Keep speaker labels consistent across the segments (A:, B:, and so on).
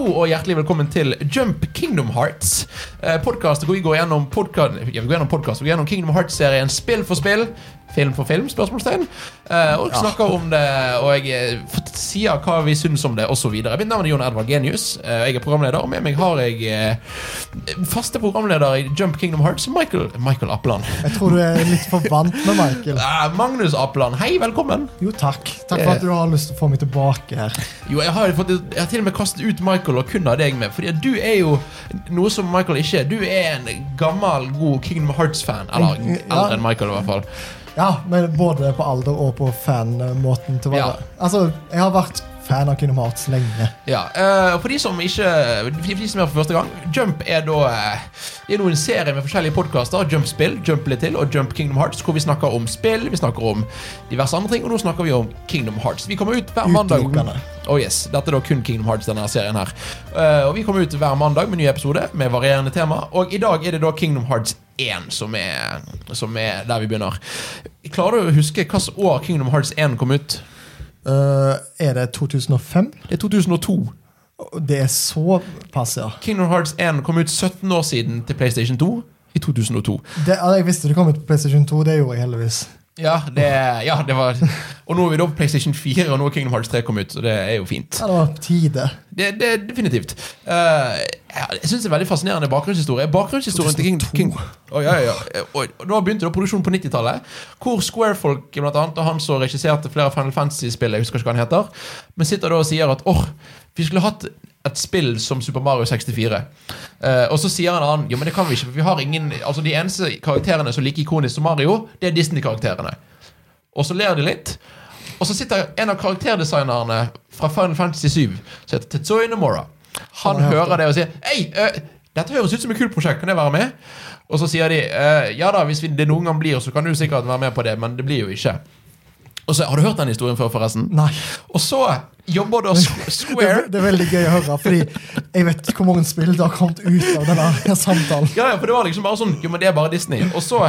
A: og hjertelig velkommen til Jump Kingdom Hearts. Eh, hvor vi går gjennom podcast, ja, gjennom, podcast, går gjennom Kingdom Hearts-serien spill for spill. Film for film? spørsmålstegn eh, Og snakker om det, og jeg eh, sier hva vi syns om det, osv. Mitt navn er Jon Edvard Genius. Eh, jeg er programleder, og med meg har jeg faste programleder i Jump Kingdom Hearts, Michael, Michael Appeland.
B: Jeg tror du er litt for vant med Michael.
A: Magnus Appeland, hei, velkommen.
B: Jo, takk. Takk for at du har lyst til å få meg tilbake her.
A: Jo, jeg har, fått, jeg har til og med kastet ut Michael og kun har deg med. Fordi du er jo noe som Michael ikke er. Du er en gammel, god Kingdom Hearts-fan. Eller
B: Ja.
A: eldre enn Michael, i hvert fall.
B: Ja, men både på alder og på fan-måten til å være.
A: Ja.
B: Altså, jeg har vært fan av Kingdom Hearts lenge.
A: Ja, uh, For de som ikke For de som er for første gang Jump er da eh, Det er nå en serie med forskjellige podkaster. Jump Spill, Jump litt til og Jump Kingdom Hearts. Hvor vi snakker om spill, vi snakker om diverse andre ting, og nå snakker vi om Kingdom Hearts. Vi kommer ut hver mandag. Oh yes, Dette er da kun Kingdom Hearts, denne serien her. Uh, og Vi kommer ut hver mandag med ny episode med varierende tema. Og i dag er det da Kingdom Hearts 1 som er, som er der vi begynner. Klarer du å huske hvilket år Kingdom Hearts 1 kom ut?
B: Uh, er det 2005?
A: Det er 2002.
B: Det er såpass, ja.
A: Kingdom Hearts 1 kom ut 17 år siden til PlayStation 2 i 2002.
B: Det, altså, jeg visste det kom ut på PlayStation 2, det gjorde jeg heldigvis.
A: Ja, det, ja, det var Og nå er vi da på PlayStation 4, og nå er Kingdom Hearts 3 kommet ut, så det er jo fint.
B: Ja, det var tide.
A: Det, det definitivt. Uh, ja, jeg syns det er veldig fascinerende bakgrunnshistorie. Bakgrunnshistorien til King,
B: 2002.
A: King oh, ja, ja, ja. Og, og da begynte da produksjonen på 90-tallet, hvor Square-folk, blant annet, og han som regisserte flere Final Fantasy-spill, jeg husker ikke hva han heter, men sitter da og sier at åh, vi skulle hatt et spill som Super Mario 64. Eh, og så sier en annen, jo, men det kan vi ikke, for vi har ingen Altså De eneste karakterene som er like ikoniske som Mario, det er Disney-karakterene. Og så ler de litt. Og så sitter en av karakterdesignerne fra Final Fantasy 7, som heter Tetsuo Nomura. Han
B: Han
A: hører det og sier Hei, uh, dette høres ut som et kult prosjekt, kan jeg være med? Og så sier de eh, ja da, hvis det noen gang blir, så kan du sikkert være med på det, men det blir jo ikke. Og så, Har du hørt den historien før, forresten?
B: Nei.
A: Og så jobber da Square
B: det er veldig gøy å høre, fordi jeg vet hvor mange spill det har kommet ut av denne samtalen.
A: Ja, ja, for det var liksom bare sånn Jo, men det er bare Disney. Og så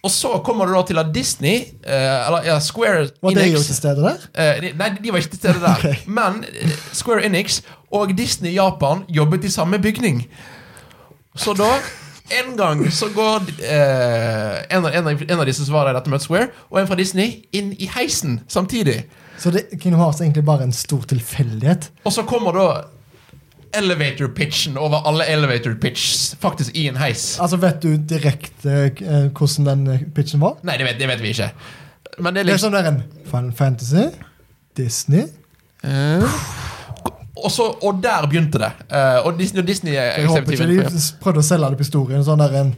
A: og så kommer du da til at Disney, uh, eller ja, Square
B: Var de jo
A: Enix
B: til stede der?
A: Uh, de- nei, de var ikke til stede der.
B: okay.
A: Men eh, Square Enix og Disney Japan jobbet i samme bygning. Så da en gang så går en, av, en, en av disse som var der dette møtet Square, og en fra Disney, inn i heisen samtidig.
B: Så det, Kingdom Hearts er egentlig bare en stor tilfeldighet.
A: Og så kommer da elevator pitchen over alle elevator pitches faktisk i en heis.
B: Altså, Vet du direkte eh, hvordan den eh, pitchen var?
A: Nei, det vet, det vet vi ikke. Men det er
B: Det er
A: liksom
B: sånn der en Final Fantasy, Disney
A: og, så, og der begynte det. Uh, og Disney, og Disney er
B: Jeg håper ikke de prøvde å selge det på historien. Sånn der en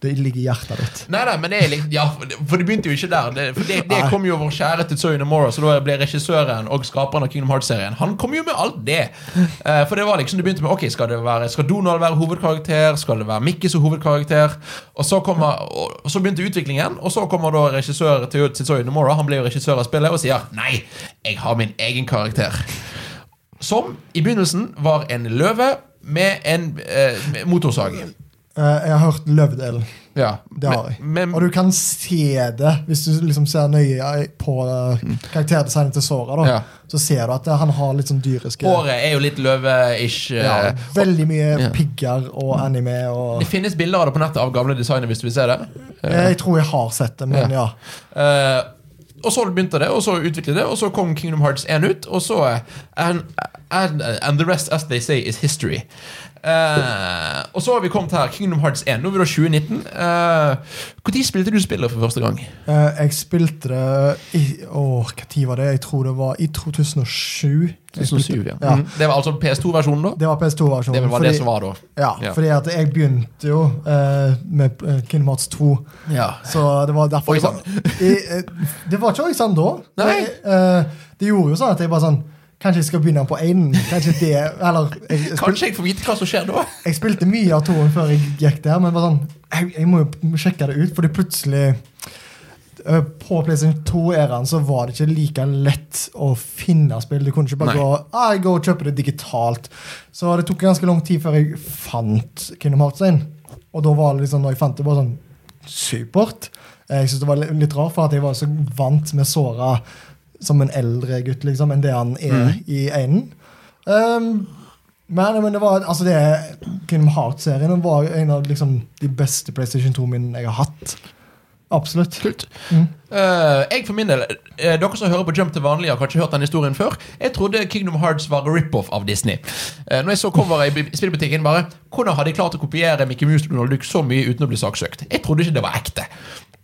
B: Det ligger i hjertet ditt.
A: Nei, nei, men det litt Ja, for det, begynte jo ikke der. Det, for det, det kom jo vår kjære Tetsuya Nomura, så da ble regissøren og skaperen av Kingdom Hearts-serien. Han kom jo med alt det. Uh, for det var liksom det begynte med Ok, skal det være Skal Donald være hovedkarakter? Skal det være Mikke som hovedkarakter? Og så kommer og, og så begynte utviklingen, og så kommer da regissør til Tetsuya Nomura, han ble jo regissør av spillet, og sier Nei, jeg har min egen karakter. Som i begynnelsen var en løve med en eh, motorsag.
B: Eh, jeg har hørt Løvdelen.
A: Ja.
B: Det har jeg.
A: Men, men,
B: Og du kan se det hvis du liksom ser nøye på eh, karakterdesignet til Sora.
A: Mm. Ja.
B: Så ser du at eh, han har litt sånn dyriske
A: Håret er jo litt løve-ish.
B: ja, Veldig mye
A: Ja.
B: pigger og anime. Og,
A: Det finnes bilder av det på nettet av gamle designer, hvis du vil se det.
B: jeg tror jeg har sett det, men ja.
A: Eh, og så begynte det, og så utviklet det, og så kom Kingdom Hearts 1 ut, og så and, and, and the rest, as they say, is history. Eh, og så har vi kommet her, Kingdom Hearts 1. Nå er da 2019. Når spilte du spillet for første gang?
B: Uh, jeg spilte det i Åh, hva tid var det? Jeg tror det var i 2007. Jeg spilte-
A: ja.
B: ja.
A: Mm. Det var altså PS2-versjonen, da?
B: Det var PS2-versjonen.
A: Det var det som var da.
B: Ja,
A: Ja.
B: fordi at jeg begynte jo uh, med Kingdom Hearts 2.
A: Ja.
B: Så det var derfor
A: Oi, sann.
B: Det var ikke Oi sann da.
A: Nei.
B: Eh, det gjorde jo sånn at jeg bare sånn Kanskje jeg skal begynne på én? Kanskje det Eller jeg, jeg, spil,
A: Kanskje jeg får vite hva som skjer da?
B: jeg spilte mye av toen før jeg gikk der, men sånn jeg, jeg må jo sjekke det ut, fordi plutselig eh, på PlayStation 2-æraen så var det ikke like lett å finne spill. Du kunne ikke bare
A: Nei.
B: gå ah, går og kjøpe det digitalt. Så det tok ganske lang tid før jeg fant Kingdom Hearts 1. Og da var det liksom, når jeg fant det, bare sånn supert. Jeg synes det var litt rart, for at jeg var så vant med Sora som en eldre gutt liksom, enn det han er
A: Mm.
B: i einen. Um, Men, men det var, altså det Kingdom Hearts-serien var en av liksom, de beste PlayStation 2-minnene jeg har hatt. Absolutt.
A: Kult.
B: Mm.
A: Uh, jeg for min del, uh, Dere som hører på Jump til vanlig, har kanskje hørt den historien før. Jeg trodde Kingdom Hearts var rip-off av Disney. Uh, når jeg så coveret i spillbutikken, bare Hvordan har de klart å kopiere Mickey Mouse og Donald Duck så mye uten å bli saksøkt? Jeg trodde ikke det var ekte.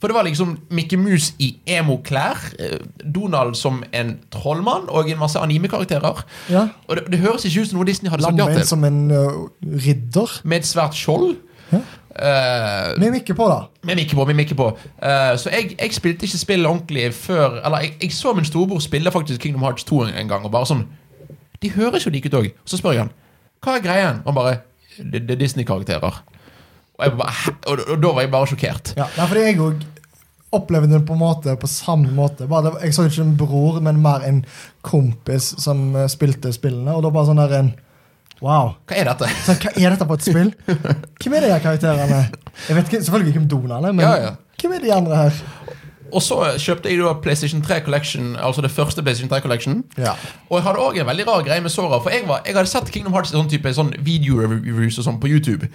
A: For det var liksom Mickey Mouse i emo-klær, eh, Donald som en trollmann og en masse anime-karakterer.
B: Ja.
A: Og det, det høres ikke ut som noe Disney hadde sagt ja til.
B: som en uh, ridder.
A: Med et svært skjold.
B: Ja.
A: Eh,
B: Med mikke på, da.
A: med mikke på, med mikke på. Uh, så jeg, jeg spilte ikke spillet ordentlig før Eller jeg, jeg så min storebror spille faktisk Kingdom Hearts 2 en, en gang, og bare sånn De høres jo like ut òg. Så spør jeg han hva er greien. Og han bare Det, det er Disney-karakterer. Og, bare, og, og da var jeg bare sjokkert.
B: Ja, fordi jeg òg opplevde det på en måte på samme måte. Bare jeg så ikke en bror, men mer en kompis som eh, spilte spillene. Og da bare sånn der en Wow.
A: Hva er dette?
B: Så, hva er dette på et spill? Hvem er de her karakterene? Jeg vet ikke, selvfølgelig ikke om Donald er, men
A: Ja, ja.
B: hvem er de andre her?
A: Og så kjøpte jeg da PlayStation 3 Collection, altså det første PlayStation 3 Collection.
B: Ja.
A: Og jeg hadde òg en veldig rar greie med Sora. For jeg, var, jeg hadde sett Kingdom Hearts i sånn type sånn video-reviews og sånn på YouTube.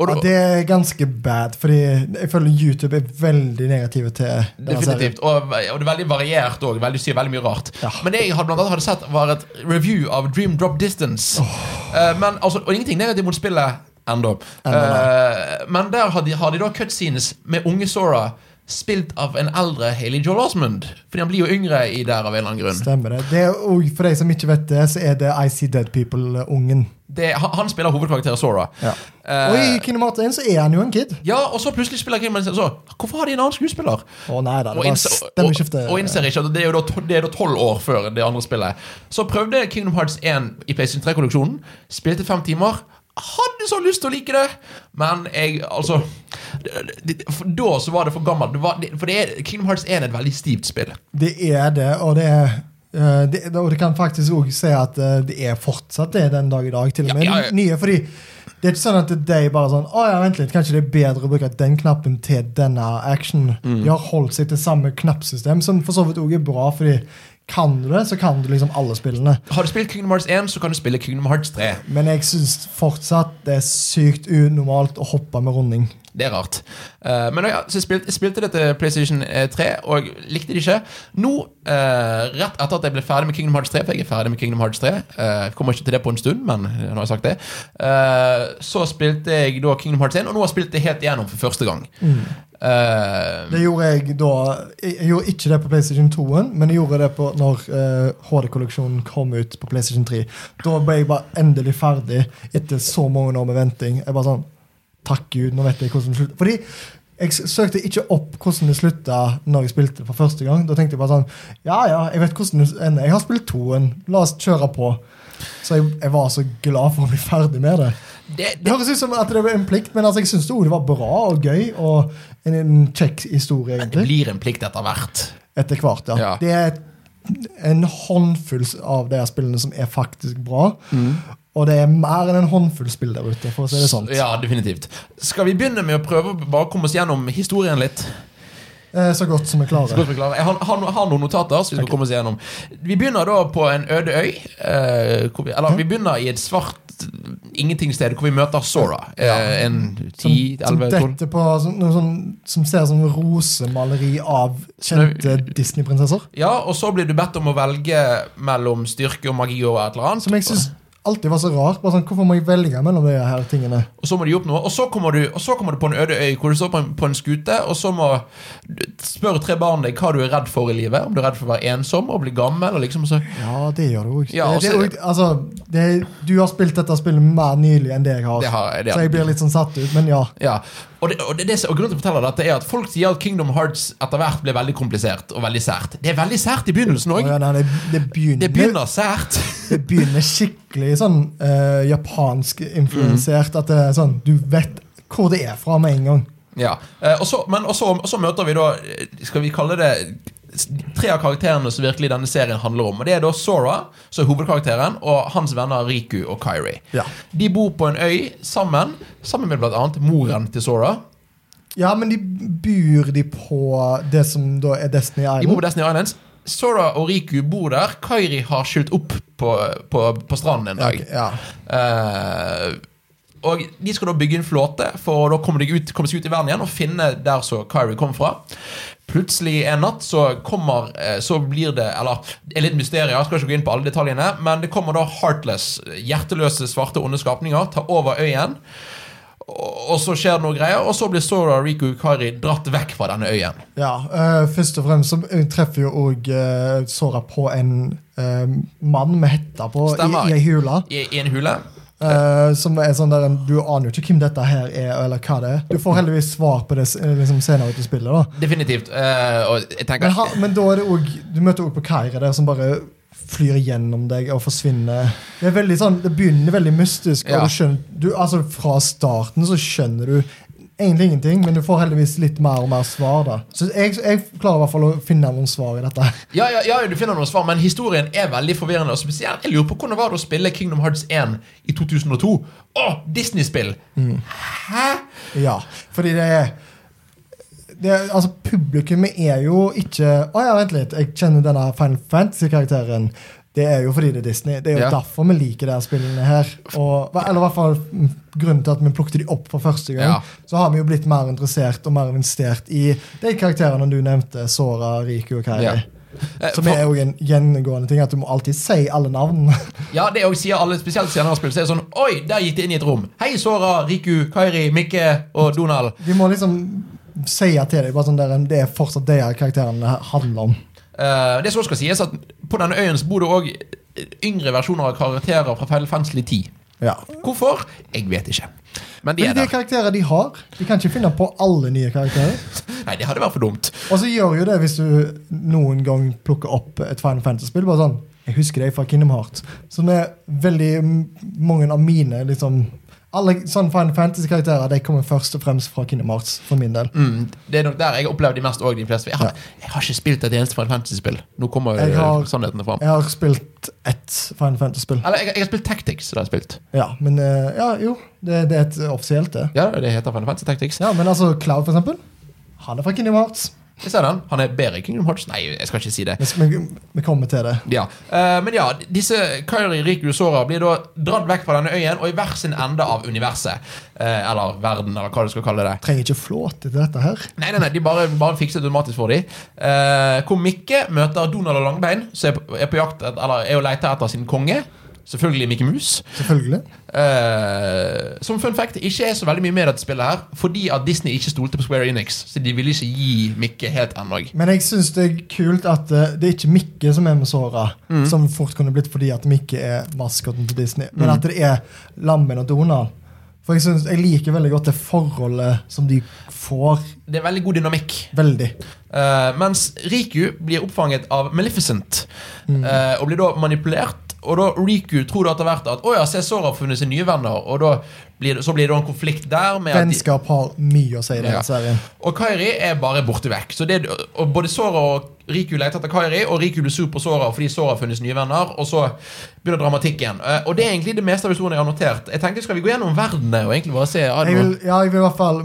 A: Da,
B: ja, Det er ganske bad, fordi jeg føler YouTube er veldig negative til.
A: Definitivt. Og, og det er veldig variert òg. Veldig, sier veldig mye rart.
B: Ja.
A: Men det jeg hadde blant annet hadde sett, var et review av Dream Drop Distance. Oh. men, altså, og ingenting negativt mot spillet ennå.
B: Ennå,
A: Eh, men der har de, har de da cutscenes med unge Sora. Spilt av en eldre Haley Joel Osmond. Fordi han blir jo yngre i der av en eller annen grunn.
B: Stemmer det. det og for de som ikke vet det, så er det I See Dead People-ungen.
A: Han, han spiller hovedkarakteren Sora.
B: Ja.
A: Uh,
B: Og i Kingdom Hearts 1 så er han jo en kid.
A: ja, og så plutselig spiller Hearts så Hvorfor har de en annen skuespiller?
B: Å nei da, det
A: Og
B: var
A: innser, og,
B: stemmeskifte.
A: og innser ikke at det er jo da det er da tolv år før det andre spillet. Så prøvde Kingdom Hearts 1 i PlayStation 3-kolleksjonen. Spilte fem timer. Hadde så lyst til å like det, men jeg altså Da så var det for gammelt. Det var, det, for det er, Kingdom Hearts 1 er et veldig stivt spill.
B: Det er det, og det er eh, det, og det kan faktisk òg si at eh, det er fortsatt det den dag i dag. Til og med
A: Ja, ja, ja.
B: nye, fordi det er ikke sånn at de bare sånn Å ja, vent litt, kanskje det er bedre å bruke den knappen til denne action.
A: Mm.
B: De har holdt seg til samme knappsystem, som for så vidt òg er bra, fordi kan du det, så kan du liksom alle spillene.
A: Har du spilt Kingdom Hearts 1, så kan du spille Kingdom Hearts 3.
B: Men jeg syns fortsatt det er sykt unormalt å hoppe med runding.
A: Det er rart. Uh, men ja, så spilte, spilte det til PlayStation eh, 3, og likte det ikke. Nå, uh, rett etter at jeg ble ferdig med Kingdom Hearts 3, for jeg er ferdig med Kingdom Hearts 3 uh, Jeg kommer ikke til det på en stund, men nå har jeg sagt det. eh, så spilte jeg da Kingdom Hearts 1, og nå har jeg spilt det helt igjennom for første gang. Eh,
B: Det gjorde jeg da Jeg gjorde ikke det på PlayStation 2-en, men jeg gjorde det på når eh, HD-kolleksjonen kom ut på PlayStation 3. Da ble jeg bare endelig ferdig etter så mange år med venting. Jeg bare sånn Takk Gud, nå vet jeg hvordan det slutter. Fordi jeg søkte ikke opp hvordan det slutta når jeg spilte for første gang. Da tenkte jeg bare sånn Ja, ja, jeg vet hvordan det ender. Jeg har spilt toen. La oss kjøre på. Så jeg, jeg var så glad for å bli ferdig med det.
A: det,
B: Det
A: det,
B: høres ut som at det var en plikt, men altså, jeg syns det var bra og gøy. Og en, en kjekk historie,
A: det blir en plikt etter hvert.
B: Etter hvert, ja.
A: Ja.
B: Det er en håndfull av de her spillene som er faktisk bra. Og det er mer enn en håndfull spill der ute, for å si det sånt.
A: Ja, definitivt. Skal vi begynne med å prøve å bare komme oss gjennom historien litt?
B: Eh, Så godt som jeg
A: Så godt vi klarer. Jeg har, har, har noen notater. Så vi skal komme oss gjennom Vi begynner da på en øde øy. Eh, vi, eller vi begynner i et svart ingenting-sted hvor vi møter Sora. Eh, en
B: Som, som
A: 10-11-12
B: dette på som, noe sånn, som ser som rosemaleri av kjente Disney-prinsesser.
A: Ja, og så blir du bedt om å velge mellom styrke og magi og et eller annet.
B: Som jeg syns alltid var så rart. Sånn, Hvorfor må jeg velge mellom de her tingene?
A: Og så må du gjøre opp noe. Og så kommer du, så kommer du på en øde øy hvor du står på en, på en skute, og så må du spørre tre barn deg hva du er redd for i livet. Om du er redd for å være ensom og bli gammel. Og liksom så
B: Ja, det gjør du òg.
A: Ja,
B: altså, du har spilt dette spillet mer nylig enn det jeg har.
A: Det har- det har-
B: så jeg blir litt sånn satt ut, men ja.
A: Ja, og, det, og, det, og grunnen til å fortelle dette er at Folk sier at Kingdom Hearts etter hvert ble veldig komplisert og veldig sært. Det er veldig sært i begynnelsen òg.
B: ja, det, det, begynner,
A: sært.
B: det begynner skikkelig sånn uh, japansk influensert. At det er sånn, du vet hvor det er fra med en gang.
A: Ja, uh, og så, Men og så, og så møter vi da eh, Skal vi kalle det tre av karakterene som virkelig denne serien handler om. Og Det er da Sora, som er hovedkarakteren, og hans venner Riku og Kyrie.
B: Ja.
A: De bor på en øy sammen, sammen med annet moren til Sora.
B: Ja, men de bor de på det som da er Destiny
A: De bor på Destiny Islands. Sora og Riku bor der. Kairi har skylt opp på, på, på stranden en dag.
B: Ja.
A: Eh, og de skal da bygge en flåte for å komme, de ut, komme seg ut i verden igjen og finne der så Kyrie kom fra. Plutselig en natt så kommer eh, Så blir det Eller det er litt mysterier, jeg skal ikke gå inn på alle detaljene, men det kommer da Heartless, hjerteløse, svarte, onde skapninger, tar over øyen. Og så skjer det noe greier, og så blir Sora Riku Kari dratt vekk fra denne øyen.
B: Ja, uh, Først og fremst så treffer jo òg Sora på en uh, mann med hette på i, i ei hule.
A: I, i en hule.
B: Eh, som er sånn der, Du aner jo ikke hvem dette her er, eller hva det er. Du får heldigvis svar på det liksom, senere ut i spillet. da
A: Definitivt. Uh, tenker
B: Men, ha, men da er det også, du møter òg på Kaira der som bare flyr gjennom deg og forsvinner. Det er veldig sånn, det begynner veldig mystisk.
A: Ja.
B: du skjønner, du, altså Fra starten så skjønner du egentlig ingenting, men du får heldigvis litt mer og mer svar. da Så jeg, jeg klarer i hvert fall å finne noen svar i dette.
A: Ja, ja, ja, du finner noen svar, men historien er veldig forvirrende. Og spesielt, jeg lurer på hvordan var det å spille Kingdom Hearts 1 i 2002? Å, Disney-spill! Hæ?
B: Ja, fordi det er det altså Publikummet er jo ikke Å ja, vent litt, jeg kjenner denne Final Fantasy-karakteren. Det er jo fordi det er Disney. Det er jo
A: Ja.
B: derfor vi liker de spillene her. Og, eller i hvert fall grunnen til at vi plukket de opp for første gang.
A: Ja.
B: Så har vi jo blitt mer interessert og mer investert i de karakterene du nevnte. Sora, Riku og Kairi.
A: Ja. Eh,
B: Som er jo en gjengående ting, at du må alltid si alle navn.
A: Ja, det også sier alle, spesielt senere spill. Så er det sånn Oi, der gikk det inn i et rom. Hei, Sora, Riku, Kairi, Mikke og Donald.
B: De må liksom si til deg bare sånn der, det er fortsatt de her karakterene handler om.
A: Eh, det som også skal sies, at på denne øyen så bor det òg yngre versjoner av karakterer fra Final Fantasy 10.
B: Ja.
A: Hvorfor? Jeg vet ikke. Men de
B: Men
A: er
B: de karakterer de har, de kan ikke finne på alle nye karakterer.
A: Nei, det hadde vært for dumt.
B: Og så gjør jo det hvis du noen gang plukker opp et Final Fantasy-spill. bare sånn, Jeg husker det fra Kingdom Hearts. Som er veldig mange av mine liksom, Alle sånne Final Fantasy-karakterer de kommer først og fremst fra Kingdom Hearts. for min del.
A: Mm, det er nok der jeg har opplevd de mest òg. Jeg har, jeg har ikke spilt et eneste Final Fantasy-spill. Nå kommer
B: Jeg har-
A: sannhetene fram.
B: Jeg har spilt ett Final Fantasy-spill.
A: Eller jeg, jeg har spilt Tactics. Det har jeg spilt.
B: Ja, men eh, ja, jo, det, det er et offisielt, det.
A: Ja, det heter Final Fantasy Tactics.
B: Ja, Men altså, Cloud, for eksempel. Han er fra Kingdom Hearts.
A: Jeg ser den. Han er bedre i Kingdom Hearts. Nei, jeg skal ikke si det.
B: Vi, vi, kommer til det.
A: Ja, Uh, Men ja, disse Kairi, Riku Sora blir da dratt vekk fra denne øyen og i hver sin ende av universet. Uh, eller verden, eller hva du skal kalle det.
B: Trenger ikke flåte til dette her.
A: Nei, nei, nei, de bare, bare fikset automatisk for dem. Uh, hvor Mikke møter Donald og Langbein, som er på, er på jakt Eller er og leter etter sin konge. Selvfølgelig Mikke Mus.
B: Selvfølgelig.
A: Uh, som fun fact ikke er så veldig mye med dette spillet her, fordi at Disney ikke stolte på Square Enix. Så de ville ikke gi Mikke helt ennå.
B: Men jeg syns det er kult at uh, det er ikke Mikke som er med såra,
A: Mm.
B: som fort kunne blitt fordi at Mikke er maskoten til Disney, men
A: Mm.
B: at det er Lammen og Donald. For jeg, synes, jeg liker veldig godt det forholdet som de får.
A: Det er veldig god dynamikk.
B: Veldig.
A: Uh, mens Riku blir oppfanget av Maleficent
B: Mm.
A: Uh, og blir da manipulert. Og da Riku tror da etter hvert at å ja, Sora har funnet sine nye venner. Og da blir det, så blir det en konflikt der. Med at de,
B: Vennskap har mye å si i den
A: Ja.
B: serien.
A: og Kairi er bare borte vekk. Så det, og Både Sora og Riku leter etter Kairi, og Riku blir sur på Sora fordi Sora har funnet sine nye venner. Og så begynner dramatikken. Eh, og det er egentlig det meste av historien jeg har notert. Jeg tenkte Skal vi gå gjennom verdenene og egentlig bare se
B: Jeg vil, ja, jeg vil i hvert fall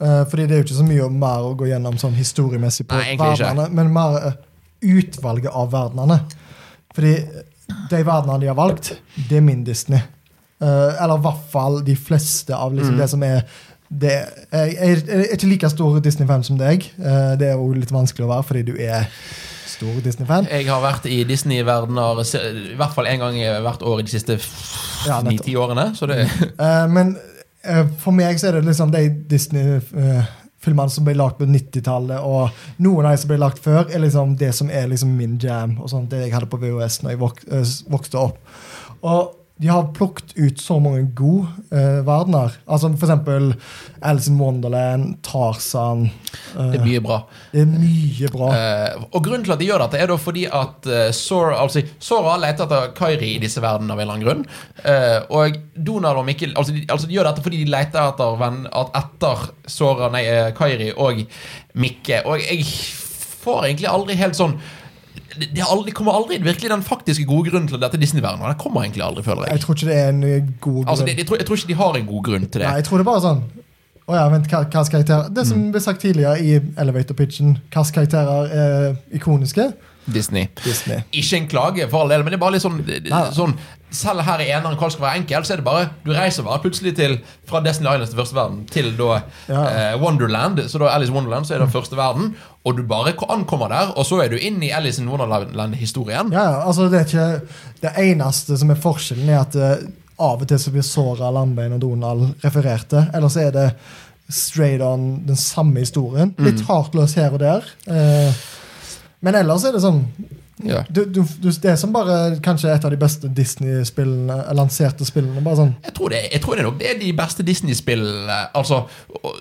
B: eh, Fordi det er jo ikke så mye mer å gå gjennom sånn historiemessig på
A: Nei,
B: verdenene, men mer eh, utvalget av verdenene. Fordi de verdenene de har valgt, det er min Disney. Uh, eller i hvert fall de fleste av liksom
A: Mm.
B: det som er det, jeg, jeg er ikke like stor Disney-fan som deg. Uh, det er jo litt vanskelig å være fordi du er stor Disney-fan.
A: Jeg har vært i Disney-verdener i hvert fall én gang hvert år i de siste
B: Ja,
A: ni-ti årene. Så det
B: Eh, men for meg så er det liksom de Disney-filmene som ble lagd på 90-tallet, og noen av de som ble lagd før, er liksom det som er liksom min jam, og sånt, det jeg hadde på VHS når jeg vok eh, vokste opp. Og de har plukket ut så mange gode uh, verdener. Altså eksempel Alice in Wonderland, Tarzan. uh,
A: Det er mye bra.
B: det er mye bra.
A: Uh, og grunnen til at de gjør dette, er da fordi at Sora, altså, Sora leter etter Kairi i disse verdenene av en eller annen grunn. Og Donald og Mikkel altså de, altså de gjør dette fordi de leter etter, venn, etter Sora, nei, Kairi og Mikke. Og jeg får egentlig aldri helt sånn det, aldri, kommer aldri virkelig den faktiske gode grunnen til dette Disney-verdenen. og Den kommer egentlig aldri, føler jeg.
B: Jeg tror ikke det er en eh, god grunn.
A: Altså, det, jeg, tror, jeg tror ikke de har en god grunn til det.
B: Nei, jeg tror det er bare sånn Å ja, vent, hva, Det
A: Mm.
B: som ble sagt tidligere i elevator pitchen, hvilke karakterer er ikoniske?
A: Disney.
B: Disney.
A: Ikke en klage, for all del, men det er bare litt sånn, sånn Selv her i eneren hva skal være enkelt, så er det bare Du reiser bare plutselig til fra Destiny Islands til første verden til da
B: Ja.
A: eh, Wonderland. Så da Alice Wonderland så er det første verden, og du bare ankommer der, og så er du inn i Alice in Wonderland-historien.
B: Ja, altså det er ikke Det eneste som er forskjellen, er at uh, av og til så blir Sora, Landbein og Donald refererte. Ellers er det straight on den samme historien. Litt hardt løs her og der. Eh, men ellers er det sånn
A: Ja.
B: du, du, du, Det er som bare kanskje et av de beste Disney-spillene lanserte spillene. bare sånn
A: Jeg tror, det, jeg tror det det er de beste Disney-spillene altså,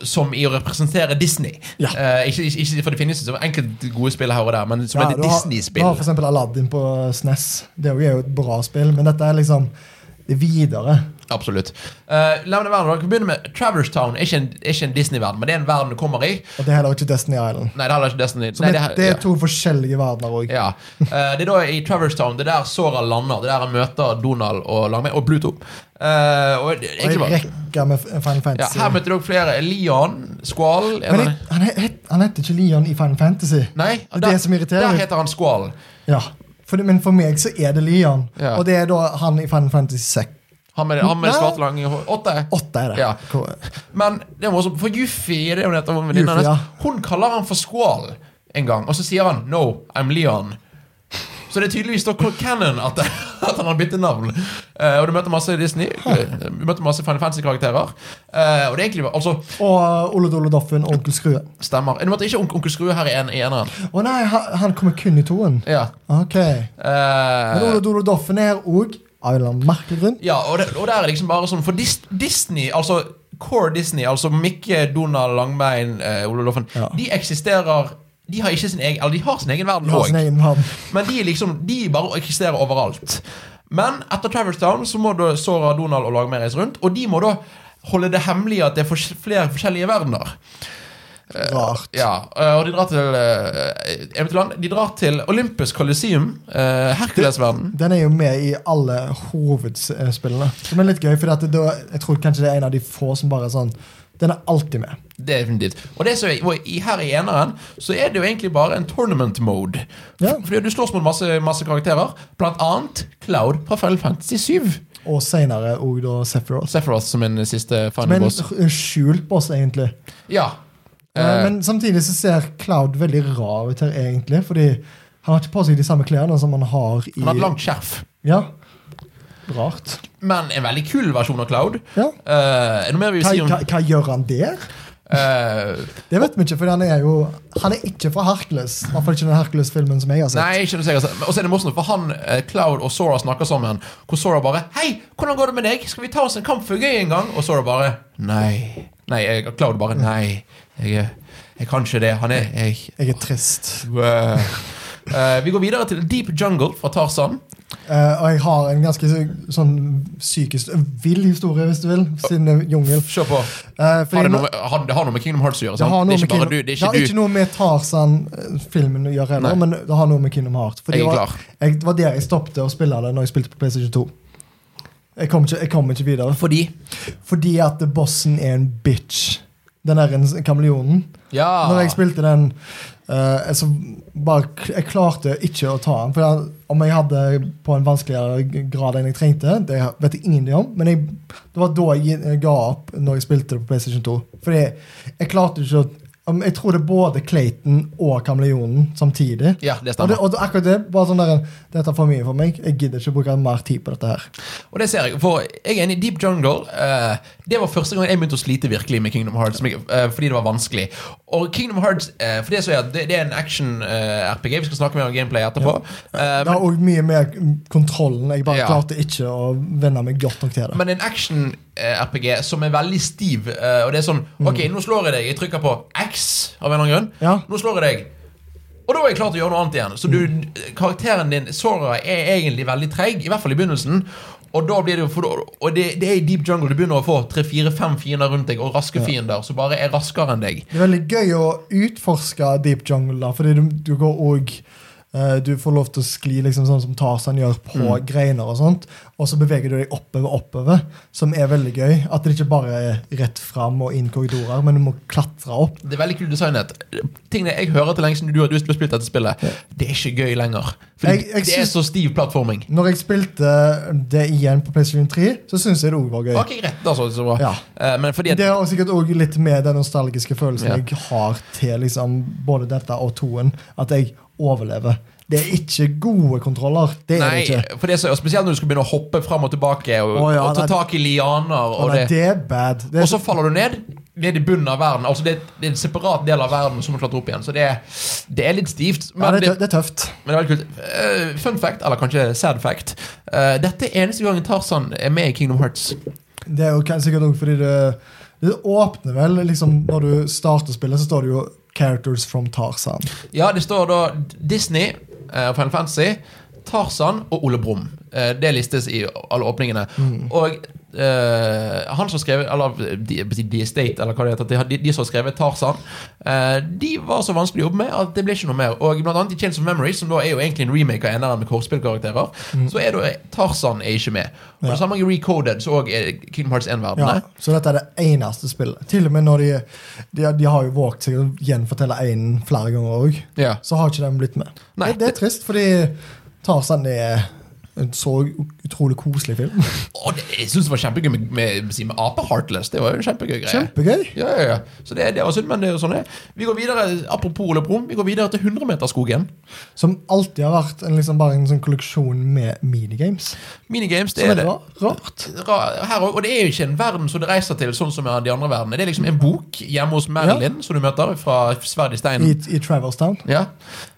A: som i å representere Disney.
B: Ja.
A: Eh, ikke, ikke, for det finnes jo enkelte gode spill her og der, men som
B: Ja,
A: et
B: Disney-spill. Du har for eksempel Aladdin på SNES. Det er jo et bra spill, men dette er liksom videre.
A: Absolutt. Uh, la meg være, dere vi begynne med Traverse Town. Ikke en, ikke en Disney-verden, men det er en verden du kommer i.
B: Og det er heller ikke Destiny Island.
A: Nei, det er ikke Destiny.
B: Så
A: Nei,
B: det, det
A: ja.
B: er to forskjellige verdener òg.
A: Ja. Uh, det er da i Traverse Town Det er der Sora lander. Det er der han møter Donald og Langmei og Pluto. Uh, og
B: Og
A: egentlig
B: en rekke med Final
A: ja,
B: Fantasy.
A: her møter dere flere. Leon, Squall
B: men jeg, han, het, han heter ikke Leon i Final Fantasy.
A: Nei,
B: Det er det som irriterer
A: Der heter han Squall.
B: Ja. For, men for meg så er det Leon.
A: Ja.
B: Og det er da han i Final Fantasy 6.
A: Han med, han med svart lange hår. Åtte.
B: Åtte er det.
A: Ja. Men det var også, for Yuffie er det hun jo dette,
B: Yuffie, ja.
A: hun kaller han for Squall en gang, og så sier han 'No, I'm Leon'. Så det er tydeligvis da canon at, at han har byttet navn. Uh, og du møter masse Disney. Du møter masse Final Fantasy-karakterer. Uh, og det er egentlig altså
B: Og uh, Ole Dole Doffen og Onkel Skrue.
A: Stemmer. Du møter ikke onkel Skrue her i en- i eneren.
B: Å nei, han, kommer kun i toen.
A: Ja.
B: Ok. Men
A: Eh,
B: Ole Dole Doffen er òg merkelig grunn.
A: ja, og, det, og der er liksom bare sånn For Dis, Disney, altså core Disney, altså Mikke, Donald, Langbein, eh, Ole Loffen,
B: Ja.
A: de eksisterer De har ikke sin egen Eller de har sin egen verden
B: De
A: òg. Men de, liksom, de bare eksisterer overalt. Men etter Traverse Town så må da Sora, Donald og Langbein reise rundt, og de må da holde det hemmelig at det er flere forskjellige verdener.
B: Rart.
A: Ja, uh, og de drar til uh, Eventyrland. De drar til Olympus Coliseum, uh, Hercules-verden.
B: Den er jo med i alle hovedspillene. Som er litt gøy, for da- jeg tror kanskje det er en av de få som bare er sånn Den er alltid med.
A: Definitivt. Og det som er, og her i eneren så er det jo egentlig bare en tournament mode.
B: Ja.
A: Fordi du slåss mot masse, masse karakterer, blant annet Cloud fra Final Fantasy 7.
B: Og seinere òg da Sephiroth.
A: Sephiroth som en siste
B: Som
A: final
B: en
A: boss.
B: r- skjult boss, egentlig.
A: Ja.
B: Eh,
A: Eh,
B: Men samtidig så ser Cloud veldig rar ut her, egentlig. Fordi han har ikke på seg de samme klærne som han har i
A: han har et langt skjerf.
B: Ja. Rart.
A: Men en veldig kul versjon av Cloud.
B: Ja.
A: Eh, noe mer vi vil
B: Hva,
A: si om
B: hva, hva gjør han der?
A: eh,
B: Det vet vi ikke, for han er jo Han er ikke fra Hercules. I hvert fall ikke den Hercules-filmen som jeg har sett.
A: Nei, ikke noe sikkert. Og så er det morsomt, for han, eh, Cloud og Sora snakker sammen. Hvor Sora bare 'Hei, hvordan går det med deg? Skal vi ta oss en kamp for gøy en gang?' Og Sora bare 'Nei'. Nei, jeg, Cloud bare 'Nei, jeg, er- jeg kan ikke det. Han er jeg,
B: Jeg er trist.
A: Øh. Eh, Vi går videre til Deep Jungle fra Tarzan.
B: Eh, og jeg har en ganske så- sånn psykisk vill historie, hvis du vil, siden det er jungel.
A: Kjør på.
B: Uh,
A: Har det, noe, med- har, det har noe med Kingdom Hearts å gjøre?
B: det har
A: Det ikke du. Det
B: har
A: ikke
B: ikke noe med Tarzan-filmen å gjøre heller, men det har noe med Kingdom Heart. Fordi
A: Jeg er
B: var,
A: klar.
B: jeg, det var der jeg stoppet å spille det når jeg spilte på PlayStation 2. Jeg kom ikke, jeg kom ikke videre.
A: Fordi
B: Fordi at bossen er en bitch. Den der en- kameleonen.
A: Ja.
B: Når jeg spilte den eh, så bare, Jeg klarte ikke å ta den. For jeg, om jeg hadde på en vanskeligere grad enn jeg trengte, det vet jeg ingenting om. Men jeg, det var da jeg ga opp når jeg spilte det på PlayStation 2. Fordi jeg, jeg klarte ikke å om- Jeg tror det er både Clayton og kameleonen samtidig.
A: Ja, det
B: Og, det, og akkurat det bare sånn der, Dette er for mye for meg. Jeg gidder ikke bruke mer tid på dette her.
A: Og det ser jeg. For jeg er enig i Deep Jungle. uh, det var første gang jeg begynte å slite virkelig med Kingdom Hearts. Uh, fordi det var vanskelig. Og Kingdom Hearts eh, for det, så er, det, er en action-RPG. vi skal snakke mer om gameplay etterpå. Eh,
B: Det har òg mye med kontrollen. Jeg bare
A: Ja.
B: klarte ikke å venne meg godt nok til det.
A: Men en action-RPG som er veldig stiv. eh, og det er sånn Ok, nå slår jeg deg. Jeg trykker på X av en eller annen grunn.
B: Ja.
A: Nå slår jeg deg. Og da er jeg klar til å gjøre noe annet igjen. Så du, karakteren din, Sora, er egentlig veldig treig. I hvert fall i begynnelsen. Og da blir det for, Og det, det er i Deep Jungle du begynner å få tre-fire-fem fiender rundt deg, og raske fiender som bare er raskere enn deg.
B: Det er veldig gøy å utforske Deep Jungle, da, fordi du, du går Eh, Du får lov til å skli liksom sånn som Tarzan gjør på
A: Mm.
B: greiner og sånt. Og så beveger du deg oppover, oppover, som er veldig gøy. At det ikke bare er rett fram og inn korridorer, men du må klatre opp.
A: Det er veldig kult designet. Tingene jeg hører til lenge siden du har du har spilt dette spillet, det er ikke gøy lenger. For
B: Jeg- jeg
A: det er så stiv plattforming.
B: Når jeg spilte det igjen på PlayStation 3, så syns jeg det òg var gøy.
A: Okay, greit. altså, så bra.
B: Ja.
A: Eh, Men fordi at
B: Det har sikkert òg litt med den nostalgiske følelsen
A: Ja.
B: jeg har til liksom, både dette og toen. At jeg overlever. Det er ikke gode kontroller. Det er det ikke.
A: for det er så, spesielt når du skal begynne å hoppe fram og tilbake og,
B: oh, ja,
A: og ta
B: nei.
A: tak i lianer.
B: Og nei,
A: det,
B: er bad. Det er
A: og så faller du ned ned i bunnen av verden. Altså det, er en separat del av verden som må klatre opp igjen. Så det det er litt stivt.
B: ja, det, er tøft.
A: men det er kult. Uh, fun fact, eller kanskje sad fact. Uh, dette er eneste gangen Tarzan er med i Kingdom Hearts.
B: Det er jo sikkert også fordi det, det åpner vel liksom Når du starter spillet, så står det jo 'Characters from Tarzan'.
A: Ja, det står da Disney, uh, Final Fantasy, Tarzan og Ole Brumm. Eh, det listes i alle åpningene. Og eh, han som skrev Eller The, Estate, eller hva det heter. De, de som har skrevet Tarzan, eh, de var så vanskelig å jobbe med at det ble ikke noe mer. Og blant annet i Chains of Memory, som da er jo egentlig en remake av eneren med kortspillkarakterer, så er da Tarzan er ikke med. Og det samme i Recoded, så òg er Kingdom Hearts
B: 1-verdenen.
A: Ja,
B: så dette er det eneste spillet. Til og med når de De, de har jo våget seg å gjenfortelle én flere ganger òg,
A: Ja.
B: så har ikke den blitt med.
A: Nei.
B: Det, det er trist, fordi Tarzan er en så utrolig koselig film.
A: Oh, det, jeg syns det var kjempegøy med, med, med, Ape Heartless. Det var jo en kjempegøy greie.
B: Kjempegøy.
A: Ja, ja, ja. Så det, det var synd, men det er jo sånn det. Vi går videre, Apropos Ole Brumm, vi går videre til 100-meterskogen.
B: Som alltid har vært en, liksom bare en sånn kolleksjon med minigames.
A: Minigames, det
B: Som
A: er det.
B: ra- rart.
A: Her, og det er jo ikke en verden som det reiser til, sånn som de andre verdenene. Det er liksom en bok hjemme hos Marilyn som du møter fra Sverd i
B: I,
A: steinen.
B: i Traverstown.
A: Ja.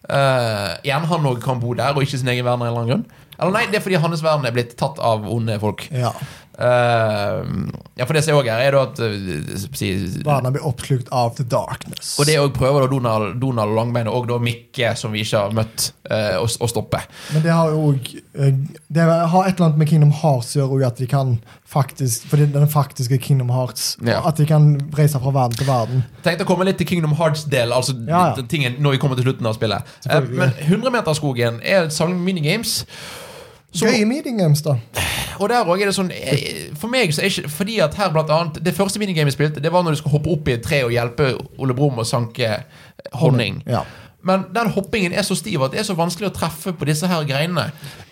A: Uh, igjen, han òg kan bo der, og ikke sin egen verden av en eller annen grunn. Eller nei, det er fordi hans verden er blitt tatt av onde folk.
B: Ja.
A: Uh, ja, for det som også her, er da at uh, si,
B: Verden blir oppslukt av the darkness.
A: Og det òg prøver da Donald, Donald Langbein og da Mikke, som vi ikke har møtt, uh, å, å stoppe.
B: Men det har jo òg Det har et eller annet med Kingdom Hearts å gjøre, at de kan faktisk Fordi den faktiske Kingdom Hearts
A: Ja.
B: At de kan reise fra verden til verden.
A: Tenkte å komme litt til Kingdom Hearts-del, altså
B: Ja, ja.
A: tingen når vi kommer til slutten av spillet. Men 100-meterskogen er et samling minigames. Som-
B: Gøye meetinggames, da.
A: Og der også er det sånn eh, For meg så er ikke Fordi at her blant annet Det første minigamet jeg spilte, det var når du skulle hoppe opp i et tre og hjelpe Ole Brumm å sanke honning.
B: Ja.
A: Men den hoppingen er så stiv at det er så vanskelig å treffe på disse her greinene.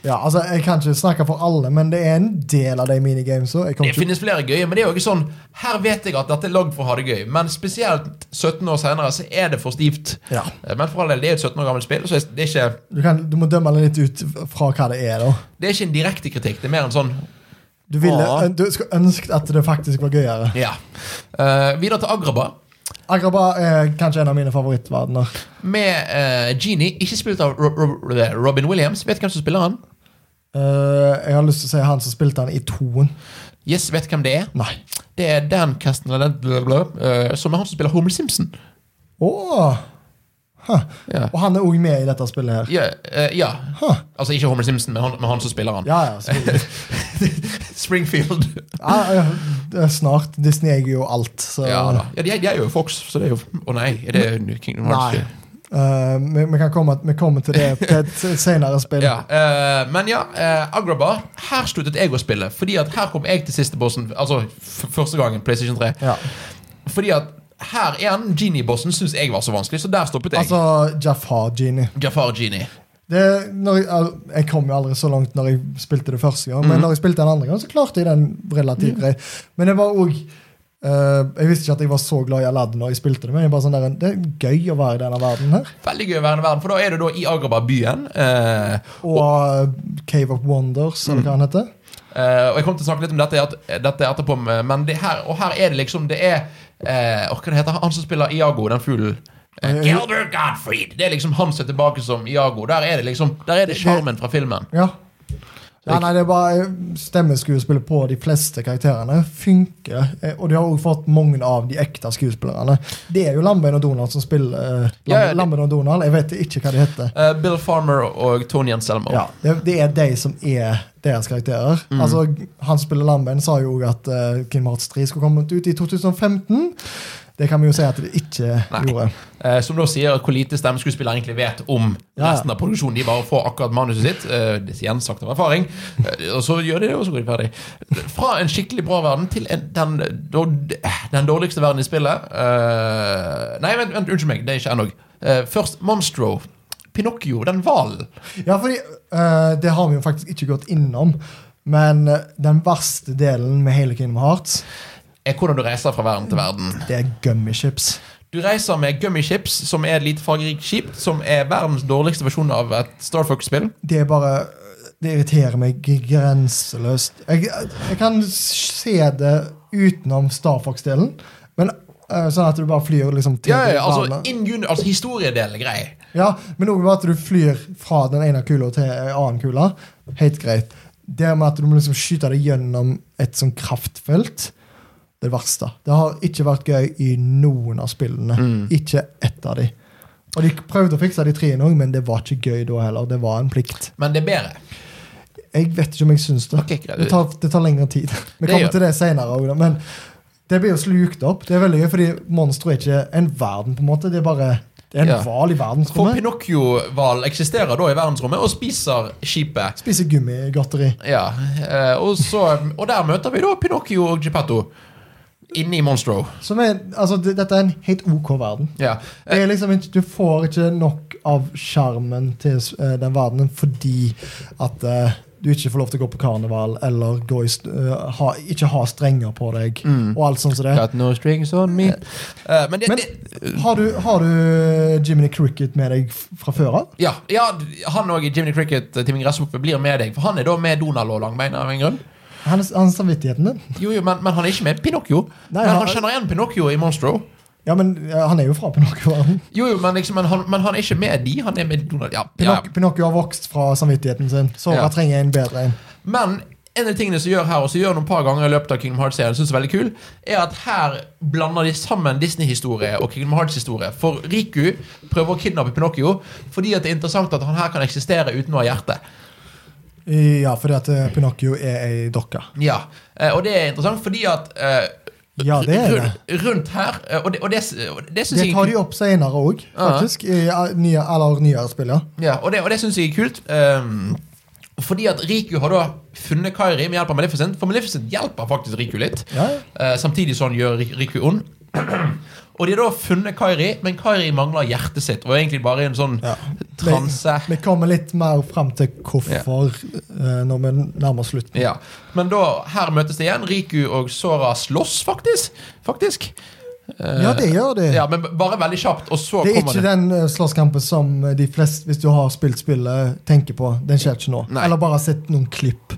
B: ja, altså Jeg kan ikke snakke for alle, men det er en del av de minigamesa.
A: Det
B: ikke
A: finnes flere gøye, men det er jo ikke sånn Her vet jeg at dette er lagd for å ha det gøy, men spesielt 17 år senere så er det for stivt.
B: Ja.
A: Eh, Men for all del, det er et 17 år gammelt spill, så er ikke,
B: du, kan, du må dømme det litt ut fra hva det er. da
A: det er ikke en direkte kritikk. Det er mer en sånn
B: Du, ville, du skulle ønsket at det faktisk var gøyere.
A: Ja. Uh, videre til Agraba.
B: Agraba er kanskje en av mine favorittverdener.
A: Med eh, Genie, ikke spilt av Ro Ro Robin Williams. Vet du hvem som spiller han?
B: Uh, jeg har lyst til å si han som spilte han i toen.
A: Yes, vet du hvem det er?
B: Nei.
A: Det er Dan Casten, eh, som er han som spiller Homer Simpson.
B: Åh. Huh.
A: Ja.
B: Og han er òg med i dette spillet her.
A: Ja, Uh, ja.
B: Huh.
A: Altså ikke Homer Simpson, men han, men han som spiller han.
B: Ja, ja.
A: Springfield.
B: ja, snart. Disney eier jo alt. Så.
A: Ja da. Ja, de, de er jo Fox, så det er jo Å nei, er det Kingdom Hearts?
B: Nei. Uh, vi, vi, kan komme, vi kommer til det til et senere spill.
A: Ja, uh, men ja, uh, Agraba. Her sluttet jeg å spille. Fordi at her kom jeg til siste bossen. Altså første gangen, PlayStation 3.
B: Ja.
A: Fordi at her igjen, Genie-bossen syns jeg var så vanskelig, så der stoppet jeg.
B: Altså Jafar Genie.
A: Jafar Genie.
B: Det, når jeg, jeg kom jo aldri så langt når jeg spilte det første gang,
A: Mhm.
B: men når jeg spilte den andre gang, så klarte jeg den relativt greit. Men jeg var òg Jeg visste ikke at jeg var så glad i Aladdin når jeg spilte det, men jeg bare sånn der, det er gøy å være i denne verden her.
A: Veldig gøy å være i verden, for da er du da i Agrabah-byen. Uh,
B: Og uh, Cave of Wonders, eller hva han heter.
A: Eh, og jeg kommer til å snakke litt om dette, at- dette etterpå, men det her, og her er det liksom Det er uh, Hva det heter han som spiller Iago, den fuglen? Eh, Gilbert Godfried! Det er liksom han som er tilbake som Iago. Der er det liksom Der er det sjarmen fra filmen.
B: Ja. Ja nei, det er bare Stemmeskuespillet på de fleste karakterene funker. eh, Og de har også fått mange av de ekte skuespillerne. Det er jo Lambein og Donald som spiller eh,
A: Ja, ja,
B: Lambein og Donald. Jeg vet ikke hva de heter.
A: Uh, Bill Farmer og Tony Anselmo.
B: Ja, det, det er de som er deres karakterer. Altså, Han spiller Lambein, sa jo at uh, Kim Hartz 3 skulle komme ut i 2015. Det kan vi jo si at det ikke
A: Nei.
B: gjorde.
A: Eh, som da sier hvor lite stemmeskuespillere egentlig vet om
B: Ja.
A: resten av produksjonen. De bare får akkurat manuset sitt. Eh, det igjen sagt av erfaring. Eh, og så gjør de det, og så går de ferdig. Fra en skikkelig bra verden til en, den, den dårligste verden i spillet. Eh, nei, vent, vent, unnskyld meg. Det er ikke ennå. Eh, først Monstro. Pinocchio, den hvalen.
B: Ja, fordi eh, det har vi jo faktisk ikke gått innom. Men den verste delen med hele Kingdom Hearts,
A: Er hvordan du reiser fra verden til verden.
B: det er gummy chips.
A: Du reiser med gummy chips, som er et lite fargerikt skip, som er verdens dårligste versjon av et Star Fox-spill.
B: Det er bare Det irriterer meg grenseløst. Jeg, jeg kan se det utenom Star Fox-delen, men eh, sånn at du bare flyr liksom til
A: Ja, ja, altså, in altså Historiedelen er grei.
B: Ja, men òg at du flyr fra den ene kula til en annen kule. Helt greit. Det med at du må liksom skyte deg gjennom et sånn kraftfelt, det er verste. Det har ikke vært gøy i noen av spillene.
A: Mm.
B: Ikke ett av de. Og de prøvde å fikse de tre òg, men det var ikke gøy da heller. Det var en plikt.
A: Men det er bedre.
B: Jeg vet ikke om jeg syns det.
A: Okay.
B: Det tar, det tar lengre tid. Vi kommer til det senere òg, men det blir jo slukt opp. Det er veldig gøy, fordi monstre er ikke en verden, på en måte. Det er bare det er en
A: Ja.
B: i verdensrommet. For.
A: Pinocchio-hval eksisterer da i verdensrommet og spiser skipet.
B: Spiser gummigodteri.
A: Ja, eh, og, så, og der møter vi da Pinocchio og Geppetto inne i Monstro.
B: Som er, altså, det, dette er en helt OK verden.
A: Ja.
B: Det er liksom du får ikke nok av sjarmen til uh, den verdenen fordi at uh, du ikke får lov til å gå på karneval eller gå i, st- eh, ha, ikke ha strenger på deg.
A: Mm.
B: Og alt sånt som det.
A: Got no strings on me. Uh, men det,
B: Men
A: det
B: har du, har du Jiminy Cricket med deg fra før av?
A: ja, ja, han og Jiminy Cricket, eh, Timmy Gresshoppe, blir med deg. For han er da med Donald og Langbein av en grunn.
B: Han er samvittigheten din.
A: Jo, jo, men, men han er ikke med Pinocchio.
B: Nei,
A: men
B: han-
A: han kjenner igjen Pinocchio i Monstro.
B: Ja, men ja, han er jo fra Pinocchio-verden.
A: Jo, jo, men, liksom, men, han, men han er ikke med de, han er med Donald. Ja, ja.
B: Pinocchio har vokst fra samvittigheten sin. Så
A: Ja.
B: trenger en bedre en.
A: Men en av tingene som gjør her, og som gjør noen par ganger i løpet av Kingdom Hearts-serien, synes jeg er veldig kul, er at her blander de sammen Disney-historie og Kingdom Hearts-historie. For Riku prøver å kidnappe Pinocchio fordi at det er interessant at han her kan eksistere uten å ha hjerte.
B: Ja, fordi at eh, Pinocchio er ei dokke.
A: Ja, eh, Og det er interessant fordi at eh,
B: Ja, det er det.
A: rundt, her Og det, og det, og det
B: Det tar de opp senere òg, faktisk. I nye, eller nyere spill, ja.
A: Ja, og det, og det syns jeg er kult. Um, fordi at Riku har da funnet Kairi med hjelp av Maleficent. For Maleficent hjelper faktisk Riku litt.
B: ja.
A: Uh, samtidig som han gjør Riku ond. Og de har da funnet Kairi, men Kairi mangler hjertet sitt. Og er egentlig bare en sånn
B: ja.
A: Transe.
B: Vi kommer litt mer fram til hvorfor eh, når vi nærmer slutten.
A: Ja. Men da, her møtes det igjen. Riku og Sora slåss, faktisk. Faktisk. Eh,
B: Ja, det gjør det.
A: Ja, Men bare veldig kjapt, og så
B: Det er ikke
A: det
B: den eh, slåsskampen som de fleste, hvis du har spilt spillet, tenker på. Den skjer ikke nå.
A: Nei.
B: Eller bare sett noen klipp.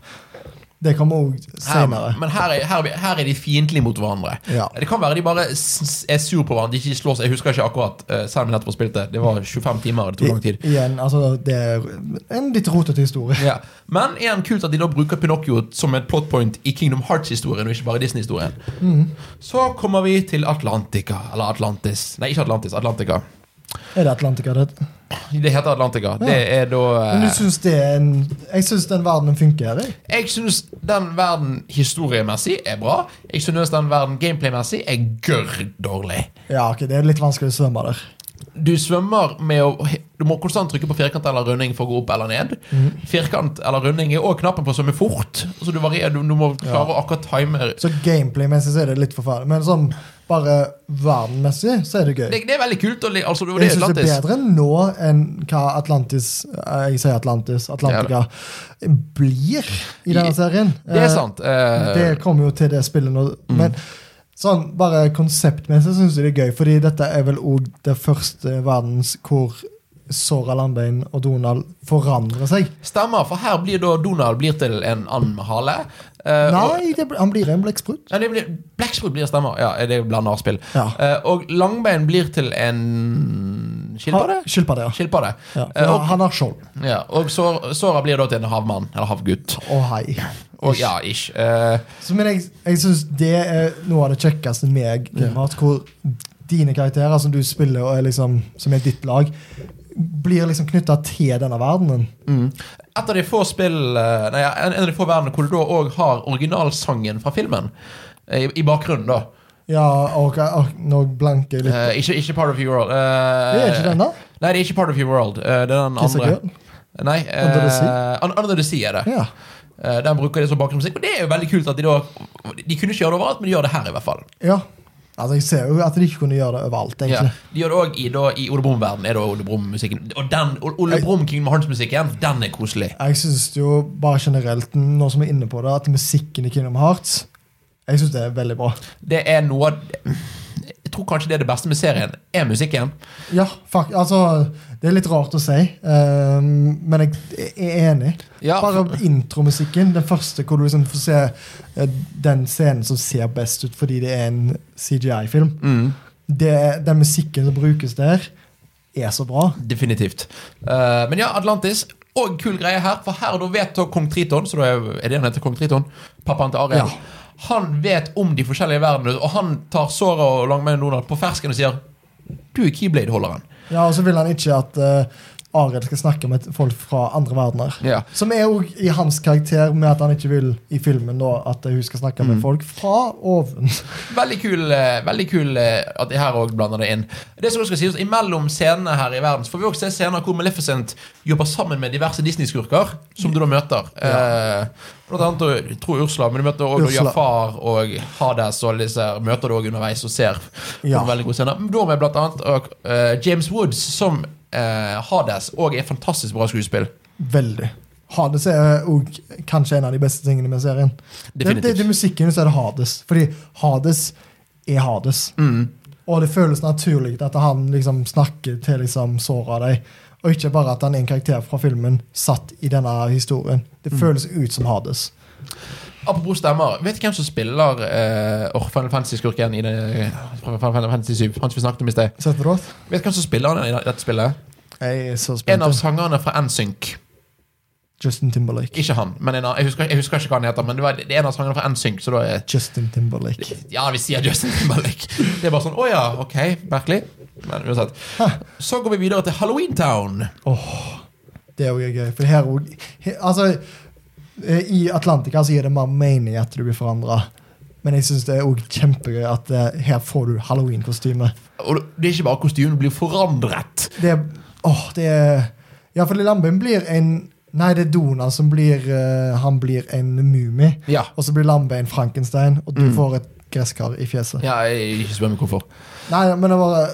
B: Det kommer òg
A: her,
B: senere.
A: Men her er, her, her er de fiendtlige mot hverandre.
B: Ja.
A: Det kan være de bare er sur på hverandre. De ikke slåss. Jeg husker ikke akkurat, eh, selv om jeg nettopp spilte. Det var 25 timer, det tok lang tid.
B: Igjen, altså, det er en litt rotete historie.
A: Ja. Men igjen kult at de da bruker Pinocchio som et plot point i Kingdom Hearts-historien, og ikke bare Disney-historien.
B: Mm.
A: Så kommer vi til Atlantica. Eller Atlantis. Nei, ikke Atlantis. Atlantica.
B: Er det Atlantica? Det?
A: Det heter Atlantica. Det er da
B: Men du
A: synes
B: syns det er en Jeg syns den verdenen funker. Jeg.
A: Jeg syns den verden historiemessig er bra. Jeg synes den verden gameplay-messig er gørr dårlig.
B: Ja, ok, Det er litt vanskelig å svømme der.
A: Du svømmer med å Du må konstant trykke på firkant eller runding for å gå opp eller ned.
B: Mm.
A: Firkant eller runding er òg knappen på å svømme fort. Så du, varier, du, du må klare å akkurat time
B: Så gameplay-messig så er det litt forferdelig. Men sånn bare verdenmessig så er det gøy.
A: det, det er veldig kult. Altså, det,
B: jeg syns det er bedre nå enn hva Atlantis eh, Jeg sier Atlantis. Atlantica blir i denne serien.
A: Det er sant. Uh,
B: Det kommer jo til det spillet nå. Men sånn, bare konseptmessig syns jeg det er gøy, fordi dette er vel òg det første verdens hvor Sora Landbein og Donald forandrer seg.
A: Stemmer, for her blir da Donald blir til en and med hale. Uh,
B: Nei, det, han blir en blekksprut.
A: Ja, blir, Blekksprut blir stemmer. Ja, det er blandarspill.
B: Ja.
A: Uh, og Langbein blir til en skilpadde?
B: Skilpadde, ja.
A: Skilpadde.
B: ja.
A: Eh, og
B: han har skjold.
A: ja, og Sora, Sora blir da til en havmann, eller havgutt.
B: Å hei.
A: Og ja, ish. Uh,
B: Så, men jeg, jeg syns det er noe av det kjekkeste med Hearts, hvor dine karakterer som du spiller, og er liksom, som er ditt lag, blir liksom knytta til denne verdenen.
A: mm. Et av de få spill eh, Nei, en av de få verdenene hvor du da òg har originalsangen fra filmen eh, i, i bakgrunnen, da.
B: Ja, og, og nå blanker jeg litt.
A: Uh, ikke, ikke Part of Your World.
B: det er ikke den, da?
A: Nei, det er ikke Part of Your World. Uh, det er den
B: Kiss
A: andre.
B: Girl?
A: Nei,
B: Under the Sea?
A: Under the Sea er det.
B: Ja.
A: Eh, den bruker de som bakgrunnsmusikk. Og det er jo veldig kult at de da De kunne ikke gjøre det overalt, men de gjør det her, i hvert fall.
B: ja. Altså, jeg ser jo at de ikke kunne gjøre det overalt,
A: Ja.
B: egentlig.
A: De gjør det òg i, da, i Ole Brumm-verden. Er det Ole Brumm-musikken. Og den, Ole Brumm Kingdom Hearts-musikken, den er koselig.
B: Jeg syns jo bare generelt, nå som vi er inne på det, at musikken i Kingdom Hearts Jeg synes det er veldig bra.
A: Det er noe Jeg tror kanskje det er det beste med serien, er musikken.
B: Ja, fuck, altså Det er litt rart å si, ehm, men jeg er enig.
A: Ja,
B: Bare intromusikken, den første hvor du liksom får se eh, den scenen som ser best ut fordi det er en CGI-film.
A: mm,
B: Den musikken som brukes der, er så bra.
A: definitivt. Uh, men ja, Atlantis. Og kul greie her, for her da vet da kong Triton Så da er, er det han heter kong Triton? Pappaen til Ariel.
B: Ja.
A: Han vet om de forskjellige verdenene, og han tar Sora og Langbein Donald på fersken og sier Du er Keyblade-holderen.
B: Ja, Og så vil han ikke at uh, Ariel skal snakke med folk fra andre verdener.
A: Ja.
B: Som er jo i hans karakter, med at han ikke vil i filmen da, at hun skal snakke
A: Mm.
B: med folk fra oven.
A: Veldig kul, eh, veldig kul eh, at de her også blander det inn. Det som skal sies, Imellom scenene her i verden så får vi også se scener hvor Maleficent jobber sammen med diverse Disney-skurker, som du da møter. Eh, blant annet jeg tror Ursula, men du møter også
B: Ursula.
A: Jafar og Hades og disse møter du også underveis og ser
B: Ja.
A: veldig gode scener. Da med blant annet og, uh, James Woods som eh, Hades, og er fantastisk bra skuespill.
B: Veldig. Hades er også kanskje en av de beste tingene med serien. Det, det, det er musikken, så er det Hades. Fordi Hades er Hades.
A: Mm.
B: Og det føles naturlig at han liksom snakker til liksom såra deg. Og ikke bare at han er en karakter fra filmen satt i denne historien. Det
A: Mm.
B: føles ut som Hades.
A: Apropos stemmer, vet du hvem som spiller eh, oh, Final Fantasy-skurken i det, Final Fantasy 7? Han som vi snakket om i sted. Vet du hvem som spiller han i dette spillet?
B: Jeg er så
A: En av sangerne fra NSYNC.
B: Justin Timberlake.
A: Ikke han, men en av, jeg, husker, jeg husker ikke hva han heter. Men det, var, det er en av sangerne fra NSYNC, så da er
B: Justin Timberlake.
A: Ja, vi sier Justin Timberlake. Det er bare sånn Å ja, ok, merkelig. Men uansett. Så går vi videre til Halloween Town.
B: Det er jo gøy. For her, òg altså, I Atlantica så gir det mer mening at du blir forandra. Men jeg syns det er også kjempegøy at eh, her får du halloween-kostyme.
A: Og det er ikke bare kostymen blir forandret.
B: Det er Åh, det er Ja, for Lambein blir en Nei, det er Donald som blir uh, Han blir en mumie.
A: Ja.
B: Og så blir Lambein Frankenstein, og du
A: Mm.
B: får et gresskar i fjeset.
A: ja jeg ikke spør meg hvorfor.
B: Nei, men det var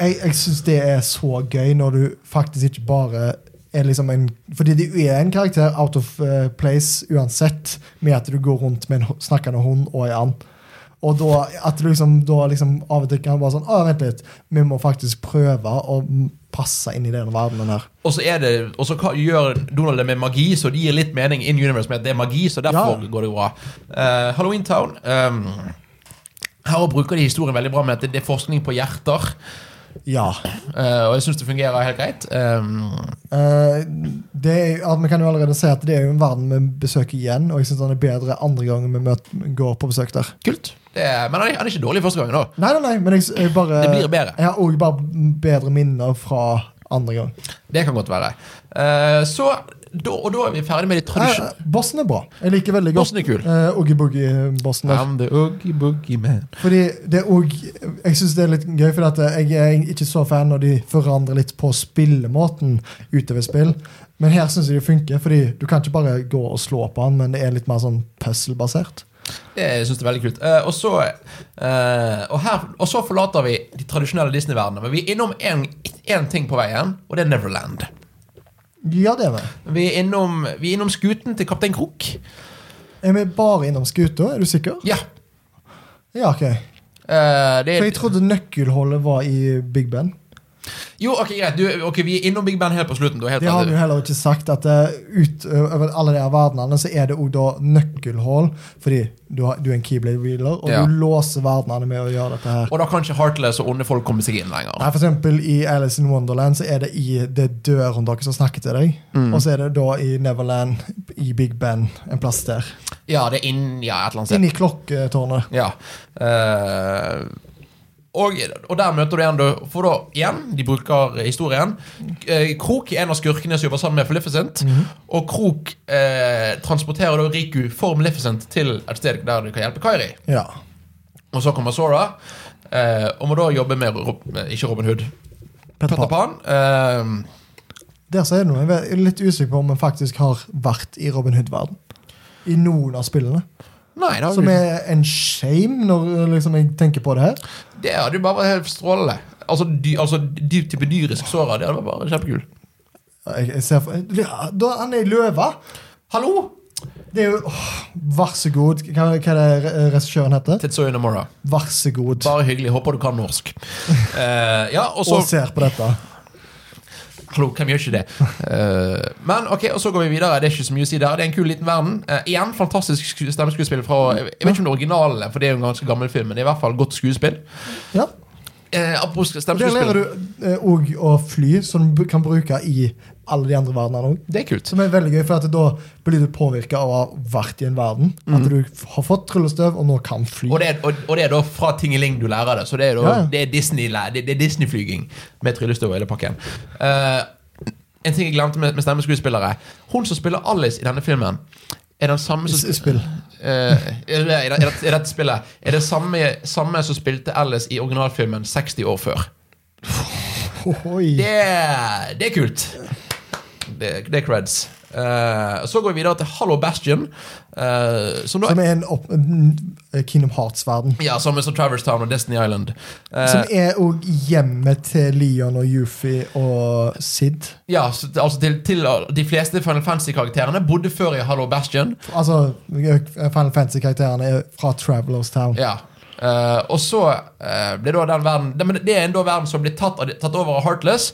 B: Jeg, jeg syns det er så gøy når du faktisk ikke bare liksom en Fordi du er en karakter out of eh, place uansett, med at du går rundt med en snakkende hund og en and. Og da, at du liksom, da liksom av og til kan bare sånn Å, vent litt. Vi må faktisk prøve å passe inn i denne verdenen her.
A: Og så er det Og så gjør Donald det med magi, så det gir litt mening in universe med at det er magi, så derfor
B: Ja.
A: går det bra. Uh, Halloween Town um, Her bruker de historien veldig bra med at det det er forskning på hjerter.
B: Ja.
A: Uh, og jeg syns det fungerer helt greit. Um,
B: uh, det er, Vi kan jo allerede si at det er jo en verden vi besøker igjen, og jeg syns den er bedre andre gangen vi møter, går på besøk der.
A: kult. Det er, men han han er ikke dårlig første gangen, da.
B: Nei, nei, nei, men jeg, jeg bare
A: Det blir bedre.
B: Jeg har òg bare bedre minner fra andre gang.
A: Det kan godt være. Uh, så da, Og da er vi ferdig med de tradisjonelle
B: Eh, Bossen er bra. Jeg liker veldig godt
A: Bossen er kul.
B: eh, Oogie Boogie-bossen. der.
A: I'm the Oogie Boogie Man.
B: Fordi det er og, Jeg syns det er litt gøy, for at jeg er ikke så fan når de forandrer litt på spillemåten utover spill. Men her syns jeg det funker, fordi du kan ikke bare gå og slå på han, men det er litt mer sånn puzzle-basert.
A: Det syns jeg er veldig kult. Uh, og, så, uh, og, her, og så forlater vi de tradisjonelle Disney-verdenene. Men vi er innom én ting på veien, og det er Neverland.
B: Ja, det er vi.
A: Vi er innom, vi er innom skuten til kaptein Krok.
B: Er vi bare innom skuta? Er du sikker?
A: Ja.
B: Ja, ok.
A: eh, det
B: For jeg trodde nøkkelholdet var i Big Ben.
A: Jo, ok, greit. Du, ok, Vi er innom Big Ben helt på slutten. Du er helt
B: Det har jo heller ikke sagt, at uh, utover alle de her verdenene så er det òg da nøkkelhull, fordi du, har, du er en keyblade-wheeler, og
A: Ja.
B: du låser verdenene med å gjøre dette her.
A: Og da kan ikke Heartless og onde folk komme seg inn lenger.
B: Nei, for eksempel I Alice in Wonderland så er det i det dørhåndtaket som snakker til deg.
A: Mm.
B: Og så er det da i Neverland, i Big Ben, en plass der.
A: Ja, det er inn, ja, et eller annet sted.
B: Inni klokketårnet.
A: Ja. Eh, og, og der møter du igjen For da, igjen, de bruker historien. Eh, Krok er en av skurkene som jobber sammen med Maleficent. Og Krok eh, transporterer da Riku for Maleficent til et sted der du kan hjelpe Kairi.
B: Ja.
A: Og så kommer Sora, eh, og må da jobbe med Rob, eh, ikke Robin Hood, Petter
B: Pan.
A: Pan. Eh,
B: Der så er det noe. Jeg er litt usikker på om jeg faktisk har vært i Robin Hood-verden. I noen av spillene.
A: nei,
B: Som er en shame, når liksom, jeg tenker på det her.
A: Det hadde jo bare vært helt strålende. Altså, dy, altså dy, type dyrisk såra. det hadde vært bare kjempekul.
B: Jeg, jeg ser for, da, han er løve.
A: Hallo!
B: Det er jo åh, Vær så god. Hva, hva er det re- regissøren heter?
A: Tetsuya Namora.
B: Vær så god.
A: Bare hyggelig. Håper du kan norsk. uh, ja, og så
B: Og ser på dette.
A: Hallo, hvem gjør ikke det? Uh, men ok, og så går vi videre. Det er ikke så mye å si der. Det er en kul liten verden. Uh, igjen fantastisk stemmeskuespill fra Jeg vet ikke om det originale, for det er jo en ganske gammel film, men det er i hvert fall godt skuespill.
B: Ja.
A: Eh, apropos
B: Der lærer du òg å fly, som du kan bruke i alle de andre verdenene òg.
A: Det er kult.
B: Som er veldig gøy, for da blir du påvirka av å ha vært i en verden. At du har fått tryllestøv, og nå kan fly.
A: Mhm. Og det, er, og, og det er da fra Tingeling du lærer det. Så det er, da,
B: Ja,
A: det er Disney det, det er Disney-flyging med tryllestøv og hele pakken. Uh, en ting jeg glemte med, med stemmeskuespillere. Hun som spiller Alice i denne filmen, er den samme som
B: Spill.
A: Uh, er, det, er, det, er dette spillet Er det samme, samme som spilte Alice i originalfilmen 60 år før? Det, det er kult. Det, det er creds. Uh, så går vi videre til Hallo Bastion. Uh, som
B: Som er en, opp, Kingdom Hearts-verden.
A: Ja, samme som Traverse Town og Destiny Island. Uh,
B: Som er òg hjemmet til Leon og Yuffie og Sid.
A: ja, så, altså til, til De fleste Final Fantasy-karakterene bodde før i Hallo Bastion.
B: Altså, Final Fantasy-karakterene er fra Travelers Town.
A: Ja. Og så ble da den verden det, men det er en verden som blir tatt, tatt over av Heartless,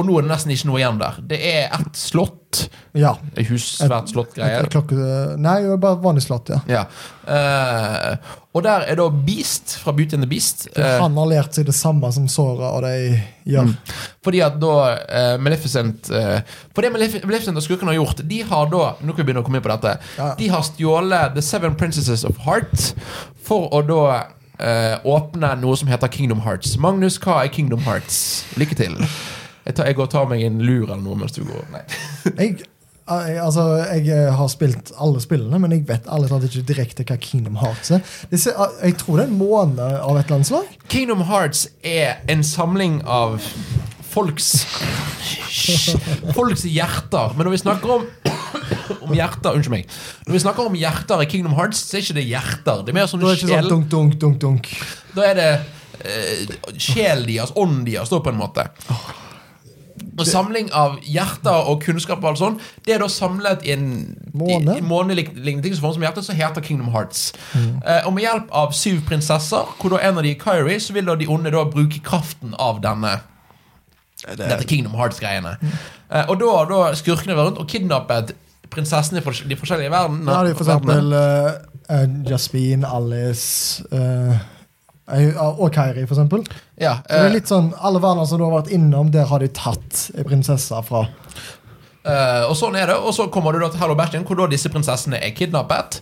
A: og nå er det nesten ikke noe igjen der. Det er ett slott.
B: Ja.
A: Et hus, svært slott-greier.
B: Nei, bare vanlig slott, ja.
A: Ja. Uh, og der er da Beast fra Beauty and the Beast. Uh,
B: Han har lært seg det samme som Sora og de gjør.
A: Mm. Fordi at da uh, Maleficent For det Maleficent og skurkene har gjort, de har da Nå kan vi begynne å komme inn på dette.
B: Ja.
A: De har stjålet The Seven Princesses of Heart for å da åpne noe som heter Kingdom Hearts. Magnus, hva er Kingdom Hearts? Lykke til. Jeg, tar, jeg går og tar meg en lur eller noe mens du går. Nei.
B: Jeg, jeg, altså, jeg eh, har spilt alle spillene, men jeg vet alle ikke direkte hva Kingdom Hearts er. Det jeg tror det er en måned av et eller annet slag.
A: Kingdom Hearts er en samling av folks Folks hjerter. Men når vi snakker om om hjerter Unnskyld meg. Når vi snakker om hjerter i Kingdom Hearts, så er ikke det hjerter. Det er mer sånn
B: det ikke
A: sjel.
B: sånn dunk, dunk, dunk, dunk.
A: Da er det eh, sjelen deres, ånden deres, da, på en måte. Og Samling av hjerter og kunnskap og alt sånt Det er da samlet i en
B: Måne?
A: i- i månelignende ting som hjertet, som heter Kingdom Hearts. Eh, og med hjelp av syv prinsesser, hvor da en av de er Kyrie, så vil da de onde da bruke kraften av denne dette Kingdom Hearts-greiene. Eh, og da har da skurkene vært rundt og kidnappet prinsessene i de forskjellige verdenene.
B: Ja, det for eksempel uh, Jasmine, Alice eh, og Kairi, for eksempel.
A: Ja,
B: Så det er
A: eh,
B: litt sånn, Alle verdener som du har vært innom, der har de tatt prinsesser fra.
A: eh, og sånn er det. Og så kommer du da til Hello Bastion, hvor da disse prinsessene er kidnappet.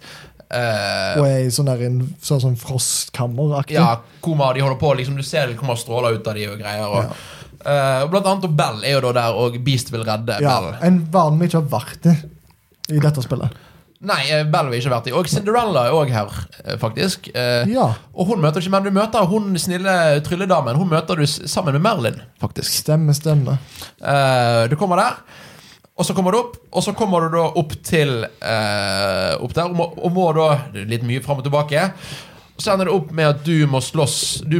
A: Eh,
B: Og er i sånn der en sånn, sånn frostkammer-aktig.
A: ja, koma, de holder på liksom, Du ser det kommer stråler ut av de og greier. Og, ja. Uh, blant annet og Bell er jo da der, og Beast vil redde
B: Ja,
A: Bell.
B: En verden vi ikke har vært i i dette spillet.
A: Nei, eh, Bell har ikke vært i. Og Cinderella er òg her, eh, faktisk. Eh,
B: Ja,
A: Og hun møter du ikke, men du møter hun snille trylledamen. Hun møter du sammen med Merlin, faktisk.
B: stemme, stemme.
A: Eh, du kommer der, og så kommer du opp, og så kommer du da opp til eh, Opp der, og må, og må da Litt mye fram og tilbake. Så ender det opp med at du må slåss. Du,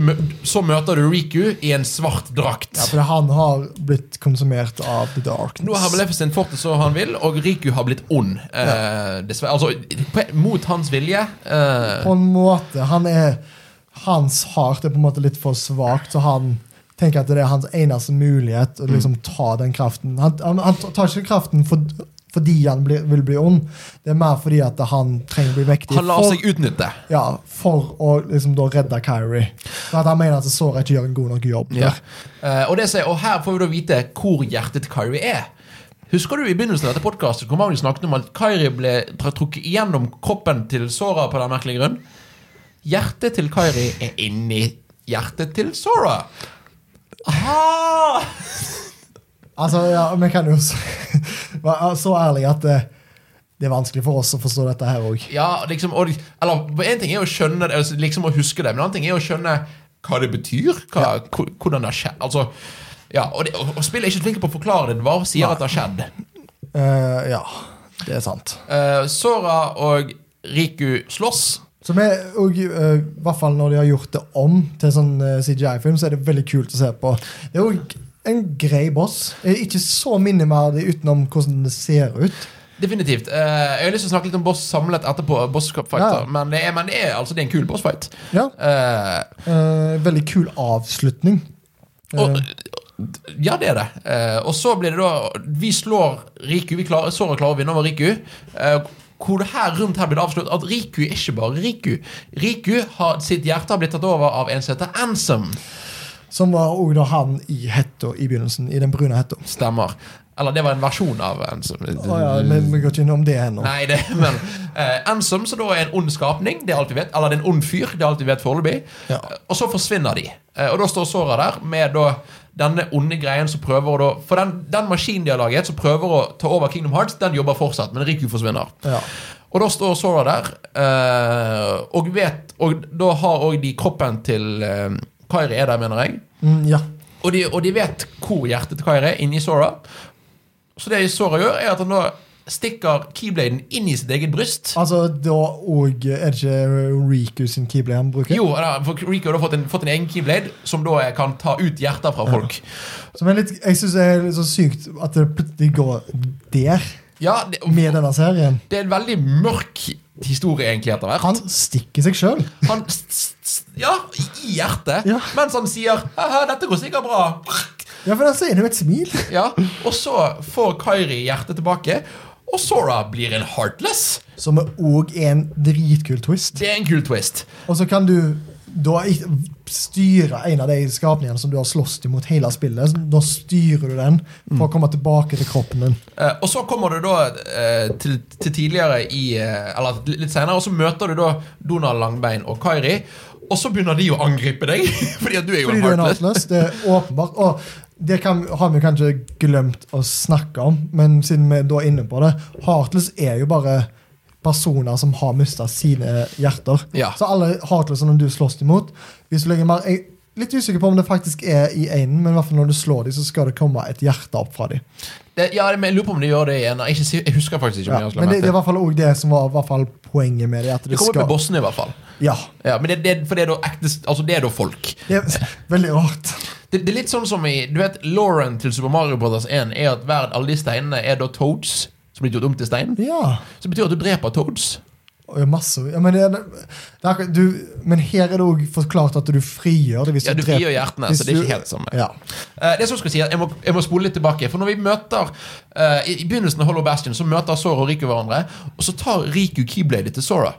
A: så møter du Riku i en svart drakt.
B: Ja, for han har blitt konsumert av The Darkness.
A: Nå har Maleficent fått det så han vil, og Riku har blitt ond. Eh, dessverre. Altså mot hans vilje. Eh,
B: På en måte. Han er Hans heart er på en måte litt for svakt, så han tenker at det er hans eneste mulighet å liksom ta den kraften. Han, han, han tar ikke kraften for, fordi han blir, vil bli ond, det er mer fordi at han trenger å bli mektig.
A: han lar
B: for-
A: seg utnytte.
B: Ja, for å liksom da redde Kyrie. For at han mener at Sora ikke gjør en god nok jobb.
A: Ja. Eh, og, det og her får vi da vite hvor hjertet til Kyrie er. Husker du i begynnelsen av dette podcastet hvor Magnus snakket om at Kyrie ble trukket gjennom kroppen til Sora på den merkelige grunn? Hjertet til Kyrie er inni hjertet til Sora. Aha!
B: Altså, ja, vi kan jo være så ærlig at det, det er vanskelig for oss å forstå dette her òg.
A: Ja, liksom, og, eller En ting er å skjønne det, altså, liksom å huske det, men en annen ting er å skjønne hva det betyr. Hva, ja. Hvordan det har skjedd. Altså, ja, og, det, og, og spillet er ikke flink på å forklare det, det bare sier
B: Nei.
A: at det har skjedd.
B: Uh, ja, det er sant.
A: Uh, Sora og Riku slåss.
B: Som er, og, uh, I hvert fall når de har gjort det om til sånn uh, CGI-film, så er det veldig kult å se på. Det er òg en grei boss. Ikke så minneverdig utenom hvordan det ser ut.
A: Definitivt. Uh, jeg har lyst til å snakke litt om boss samlet etterpå. Boss
B: Ja.
A: men, det er, men det er altså det er en kul bossfight.
B: Ja,
A: Uh,
B: uh, Veldig kul avslutning.
A: og, ja, det er det. Og så blir det da Vi slår Riku. Vi klarer, Sora klarer å vinne over Riku. Hvor det her rundt her blir det avslørt at Riku er ikke bare Riku. Riku har sitt hjerte har blitt tatt over av en som heter Ansem.
B: Som var òg da han i hetta i begynnelsen. I den brune hetta.
A: Stemmer. Eller det var en versjon av Ensom.
B: Å ja, men vi går ikke innom det ennå.
A: Nei, det, men uh, Ensom, som da er en ond skapning, det er alt vi vet. Eller det er en ond fyr, det er alt vi vet foreløpig.
B: Ja.
A: Og så forsvinner de. Uh, og da står Sora der med da denne onde greien som prøver å For den, den maskinen de har laget, som prøver å ta over Kingdom Hearts, den jobber fortsatt, men Riku forsvinner.
B: Ja.
A: Og da står Sora der, uh, og vet Og da har òg de kroppen til Kairi er der, mener jeg.
B: Mm, ja.
A: Og de, og de vet hvor hjertet til Kairi er, inni Sora. Så det Sora gjør, er at han da stikker keybladen inn i sitt eget bryst.
B: Altså, da og, Er det ikke Riku sin keyblade han bruker?
A: Jo, da, for Riku har fått en, fått en egen keyblade som da kan ta ut hjerter fra folk.
B: Som er litt, jeg syns er litt så sykt at det plutselig går der
A: Ja, det,
B: med denne serien.
A: det er en veldig mørk historie egentlig etter hvert.
B: Han stikker seg sjøl.
A: Ja, i hjertet.
B: Ja.
A: Mens han sier Haha, dette går sikkert bra.
B: Ja, for da sier det med et smil.
A: Ja, Og så får Kairi hjertet tilbake, og Sora blir en Heartless.
B: Som er òg en dritkul twist.
A: Det er en kul twist.
B: Og så kan du da styrer en av de skapningene som du har slåss imot hele spillet. Da styrer du den for å komme tilbake til kroppen din.
A: Eh, og så kommer du da eh, til, til tidligere i eh, Eller litt senere, og så møter du da Donald Langbein og Kairi. Og så begynner de å angripe deg, fordi du er jo
B: Fordi
A: en
B: er
A: Heartless.
B: Det er åpenbart. Og det kan, har vi kanskje glemt å snakke om, men siden vi da er inne på det Heartless er jo bare personer som har mista sine hjerter.
A: Ja.
B: Så alle heartlessene du slåss imot hvis du legger mer, Jeg er litt usikker på om det faktisk er i einen, men i hvert fall når du slår dem, så skal det komme et hjerte opp fra dem.
A: Det, ja, men jeg lurer på om de gjør det igjen. Jeg, ikke, jeg husker faktisk ikke. om
B: Ja.
A: jeg
B: Men det, det er i hvert fall også det som var fall poenget med det. At det,
A: det kommer
B: skal,
A: med bossene, i hvert fall.
B: Ja,
A: Ja, men det, det, for det er da ekte Altså, det er da folk.
B: det er veldig rart.
A: Det, det er litt sånn som i Du vet, Lauren til Super Mario Brothers 1 er at hver, alle de steinene er da toads. Som blir gjort om til stein.
B: Ja.
A: Så det betyr at du dreper toads.
B: Og masse, ja, men, det, det er, du, men her er det òg forklart at du frigjør det. Hvis
A: Ja, du
B: dreper-
A: frigjør hjertene, så det er ikke helt samme.
B: Ja.
A: Uh, det som skal si jeg må, jeg må spole litt tilbake. For når vi møter uh, I begynnelsen av Hollow Bastion så møter Sora og Riku hverandre. Og så tar Riku keybladet til Sora.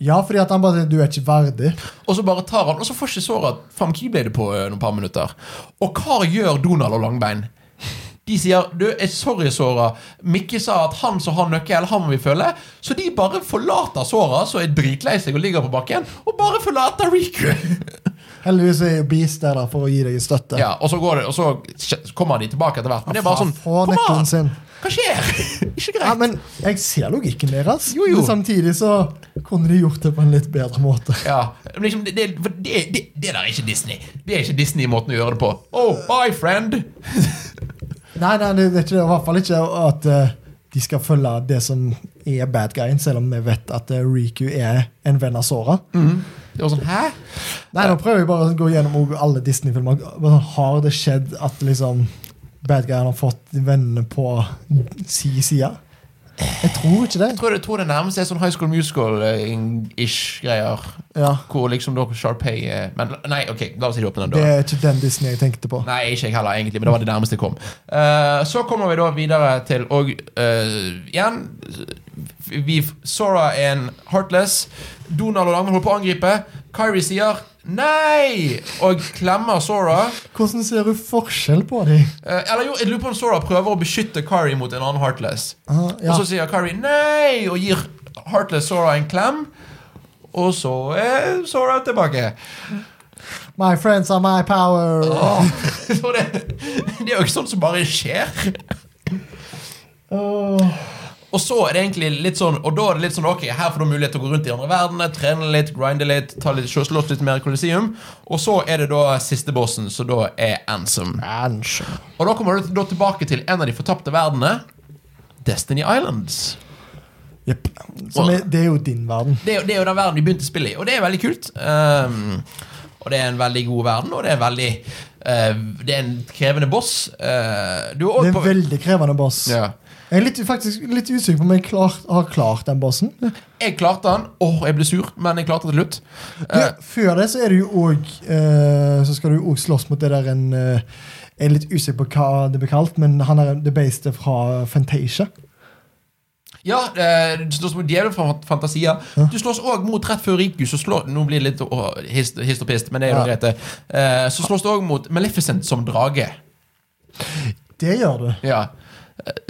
B: ja, fordi at han bare du er ikke verdig.
A: Og så bare tar han Og så får ikke Sora fram keybladet på uh, noen par minutter. Og hva gjør Donald og Langbein? De sier du, er 'sorry, Sora'. Mikke sa at han som har nøkkel, han må vi følge. Så de bare forlater Sora, som er dritlei seg og ligger på bakken, og bare forlater Riku.
B: Heldigvis er Beast der da for å gi deg støtte.
A: Ja, og så, går det, og så kommer de tilbake etter hvert. Men det er bare sånn Kom an! Hva skjer? Ikke greit.
B: Ja, men jeg ser logikken deres.
A: Jo, jo.
B: Men samtidig så kunne de gjort det på en litt bedre måte.
A: Ja, men liksom, det, det, det der er ikke Disney. Det er ikke Disney-måten å gjøre det på. Oh, bye, friend!
B: Nei, nei, det er det. I hvert fall ikke at uh, de skal følge det som er bad guyen, selv om vi vet at uh, Riku er en venn av Sora.
A: Det var sånn, hæ?
B: Nei, nå prøver jeg bare å gå gjennom alle Disney-filmer. Har det skjedd at liksom bad guyen har fått vennene på si side? Jeg tror ikke det.
A: Jeg tror det, tror det nærmest er sånn High School Musical-ish greier.
B: Ja,
A: Hvor liksom da Sharpay eh, Men nei, ok, la oss ikke åpne den
B: Det
A: døren.
B: er ikke den Disney jeg tenkte på.
A: Nei, ikke jeg heller, egentlig, men det var det nærmeste jeg kom. Eh, så kommer vi da videre til Og eh, igjen vi, Sora er en Heartless. Donald og Langman holder på å angripe. Kyrie sier nei! Og klemmer Sora.
B: Hvordan ser du forskjell på dem?
A: Eh, eller jo, jeg lurer på om Sora prøver å beskytte Kyrie mot en annen Heartless.
B: Ah, ja.
A: Og så sier Kyrie nei! Og gir Heartless Sora en klem. Og så er Sora tilbake.
B: My friends are my power.
A: Oh, det, det er jo ikke sånt som bare skjer.
B: Åh.
A: Og så er det egentlig litt sånn Og da er det litt sånn Ok, her får du mulighet til å gå rundt i andre verdener, trene litt, grinde litt, ta litt slåss litt mer i kolosseum. Og så er det da siste bossen, som da er Ansem. Og da kommer du da tilbake til en av de fortapte verdenene. Destiny Islands.
B: Jepp. Det er jo din verden.
A: Det er, det er jo den verden vi begynte å spille i, og det er veldig kult. Um, og det er en veldig god verden, og det er veldig uh, Det er en krevende boss. Uh, du
B: Det er en veldig krevende boss.
A: ja.
B: Jeg er litt, faktisk litt usikker på om jeg klar, har klart den bossen.
A: Jeg klarte den. Åh, jeg ble sur, men jeg klarte det til slutt. Eh,
B: Ja, før det så er det jo òg Så skal du jo òg slåss mot det der en eh, Jeg er litt usikker på hva det blir kalt, men han er det based fra Fantasia.
A: ja, eh, du slåss mot djevelen fra Fantasia. Du slåss òg mot rett før Riku, så slår Nå blir det litt åh, hist, hist og pist, men det er jo
B: Ja.
A: greit, det. Eh, så slåss du òg mot Maleficent som drage.
B: Det gjør du.
A: Ja.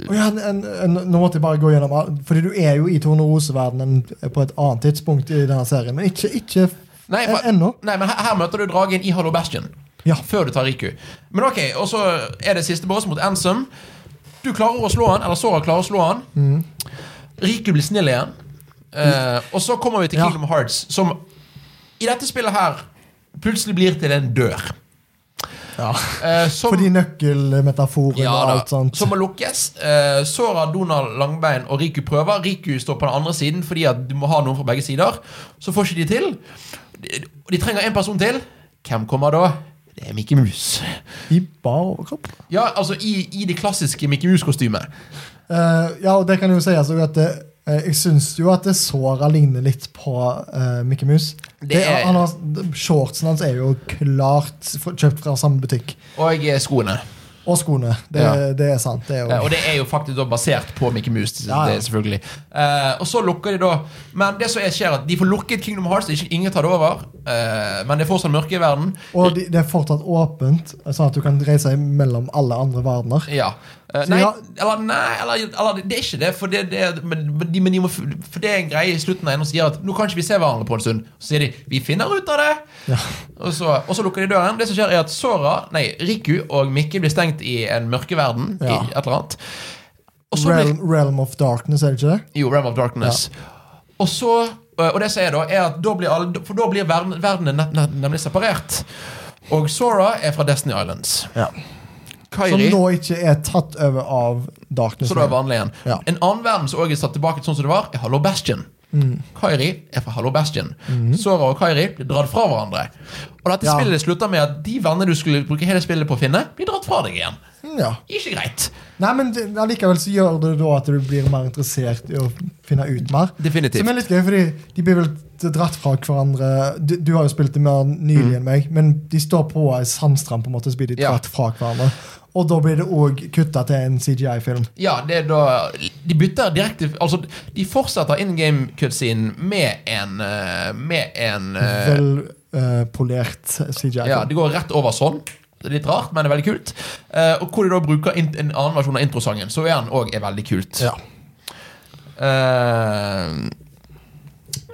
B: Ja, en, en, nå måtte jeg bare gå gjennom Fordi du er jo i Torneroseverdenen på et annet tidspunkt i denne serien, men ikke, ikke
A: Nei, for,
B: ennå.
A: nei, men her, her møter du dragen i Hollow Bastion.
B: Ja.
A: Før du tar Riku. Men ok, og så er det siste boss mot Ansem. Du klarer å slå han, eller Sora klarer å slå han.
B: Mm.
A: Riku blir snill igjen. Uh, og så kommer vi til
B: Ja.
A: Kingdom Hearts, som i dette spillet her plutselig blir til en dør.
B: Ja.
A: Eh, som,
B: Fordi nøkkelmetaforen
A: ja,
B: og alt sånt.
A: som må lukkes. Eh, Sora, Donald Langbein og Riku prøver. Riku står på den andre siden fordi at du må ha noen fra begge sider. Så får ikke de til. De, de trenger en person til. Hvem kommer da? Det er Mickey Mouse.
B: I bar overkropp.
A: Ja, altså i, i det klassiske Mickey Mouse-kostymet.
B: Eh, ja, og det kan jo sies også at det, eh, jeg syns jo at det såra ligner litt på uh, Mickey Mouse.
A: Det
B: er, han har, shortsen hans er jo klart kjøpt fra samme butikk.
A: Og eh, skoene.
B: Og skoene. Det,
A: Ja.
B: det er sant. Det er
A: Eh, og det er jo faktisk basert på Mickey Mouse.
B: Ja, ja.
A: Det selvfølgelig Uh, Og så lukker de da Men det som er skjer at de får lukket Kingdom Hearts. Ikke, ingen tar det over. Eh, men det er fortsatt mørke i verden.
B: Og de, det er fortsatt åpent, sånn at du kan reise mellom alle andre verdener.
A: Ja. Eh, nei,
B: ja-
A: eller, nei eller, eller det er ikke det. For det, det, men, de, men de må, for det er en greie i slutten av en og sier at nå kan ikke vi se hverandre på en stund. Så sier de vi finner ut av det.
B: Ja.
A: Og, så, og så lukker de døren. Det som skjer er at Sora, nei, Riku og Mikke blir stengt i en mørkeverden.
B: Ja.
A: I et eller annet. Realm, blir,
B: Realm, Realm of Darkness, er det ikke det?
A: jo, Realm of Darkness. Og så Og det som er da, er at da blir alle, For da blir verden, nemlig separert. Og Sora er fra Destiny Islands.
B: Ja. Som nå ikke er tatt over av Darkness.
A: Så da er vanlig igjen.
B: Ja.
A: En annen verden som også er satt tilbake til sånn som det var, er Hallo Bastion.
B: Mm.
A: Kairi er fra Hallo Bastion. Sora og Kairi blir dratt fra hverandre. Og dette
B: Ja.
A: spillet slutter med at de vennene du skulle bruke hele spillet på å finne, blir dratt fra deg igjen.
B: Ja.
A: Ikke greit.
B: Nei, men det- allikevel så gjør det da at du blir mer interessert i å finne ut mer.
A: Definitivt.
B: Som er litt gøy, fordi de blir vel dratt fra hverandre Du, du har jo spilt det mer nylig enn meg, men de står på ei sandstrand, på en måte, så blir de
A: dratt Ja.
B: fra hverandre. Og da blir det òg kutta til en CGI-film.
A: Ja, det er da De bytter direkte Altså, de fortsetter in game cutscene med en eh, Med en Velpolert
B: Vel eh, polert CGI-film.
A: Ja, det går rett over sånn. Det litt rart, men det er veldig kult. Eh, og hvor de da bruker en annen versjon av introsangen, så er den òg veldig kult.
B: Ja.
A: Eh,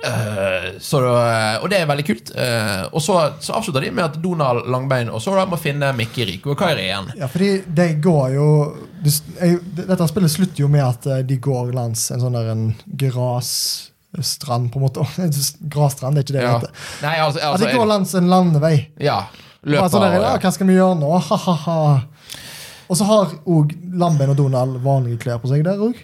A: Uh, så og det er veldig kult. Uh, og så, så avslutter de med at Donald Langbein og Sora må finne Mikke, Rico og Kairi igjen.
B: Ja, fordi de går jo det, jeg, Dette spillet slutter jo med at eh, de går langs en sånn der en grasstrand, på en måte. Grasstrand, det er ikke det det heter.
A: Nei, altså,
B: At
A: altså
B: de går langs en landevei.
A: Ja. Løper
B: sånn der, ja, Hva skal vi gjøre nå? Ha-ha-ha. Og så har òg Lamben og Donald vanlige klær på seg der òg.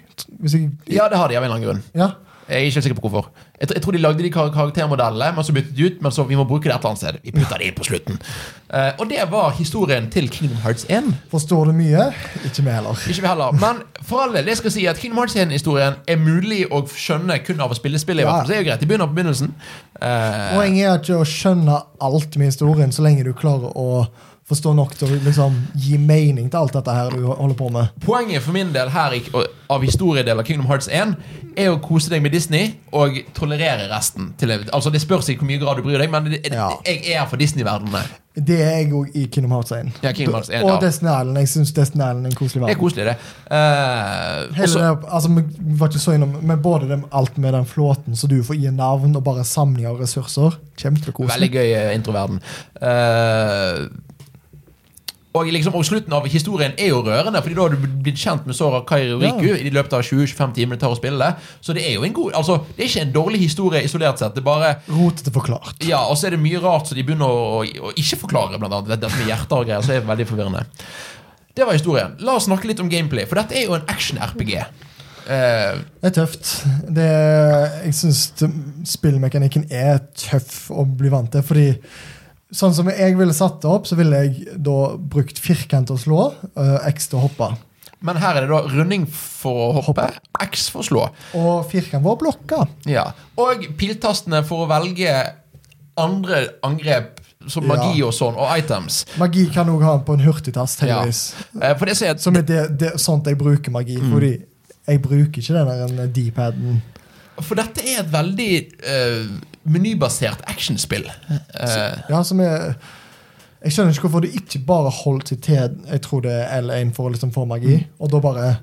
A: Ja, det har de av en eller annen grunn.
B: Ja.
A: Jeg er ikke helt sikker på hvorfor. Jeg, jeg tror de lagde de kar karaktermodellene, men så byttet de ut. Men så vi må bruke det et eller annet sted. Vi putter det inn på slutten. Uh, og det var historien til Kingdom Hearts 1.
B: Forstår du mye? Ikke vi heller.
A: Ikke vi heller. Men for all del, det skal si at Kingdom Hearts 1-historien er mulig å skjønne kun av å spille spillet.
B: Ja.
A: Så det er jo greit. De begynner på begynnelsen. Eh,
B: Poenget er ikke å skjønne alt med historien, så lenge du klarer å forstå nok til å liksom, gi mening til alt dette her du holder på med.
A: Poenget for min del her av historiedelen av Kingdom Hearts 1 er å kose deg med Disney og tolerere resten. Til, altså Det spørs i hvor mye grad du bryr deg, men det,
B: Ja.
A: jeg er for Disney-verdenene.
B: Det er jeg òg i Kingdom Hearts 1.
A: Ja, Kingdom Hearts 1,
B: og
A: ja.
B: Destiny Island. Jeg syns Destiny Island er en koselig verden.
A: Det er koselig, det.
B: Uh,
A: også-
B: det, altså, vi var ikke så innom, men både det, alt med den flåten så du får gi navn, og bare samling av ressurser.
A: Veldig gøy eh, introverden. Eh, Og, liksom, og slutten av historien er jo rørende, Fordi da har du blitt kjent med Sora Kairi Riku
B: Ja.
A: i løpet av 20-25 timer det tar å spille det. Så det er jo en god Altså, det er ikke en dårlig historie isolert sett. Det er bare
B: Rotete forklart.
A: Ja, og så er det mye rart så de begynner å, å, å ikke forklare, blant annet. Dette med hjerter og greier, så er det veldig forvirrende. Det var historien. La oss snakke litt om gameplay, for dette er jo en action-RPG. Uh,
B: Det er tøft. Det, jeg syns spillmekanikken er tøff å bli vant til. Fordi sånn som jeg ville satt det opp, så ville jeg da brukt firkant å slå, uh, X til å hoppe.
A: men her er det da runding for å hoppe, X for å slå.
B: Og firkant for å blokke.
A: Ja. Og piltastene for å velge andre angrep, som
B: Ja.
A: magi og sånn, og items.
B: Magi kan òg ha den på en hurtigtast,
A: Ja. Eh, for det er
B: Som er det, det, sånt jeg bruker magi.
A: Mm.
B: Fordi jeg bruker ikke den der D-paden.
A: For dette er et veldig eh, menybasert actionspill. Eh,
B: Ja, som er Jeg skjønner ikke hvorfor du ikke bare holdt seg til Jeg tror det er L1 for å liksom få magi,
A: Mm.
B: og da bare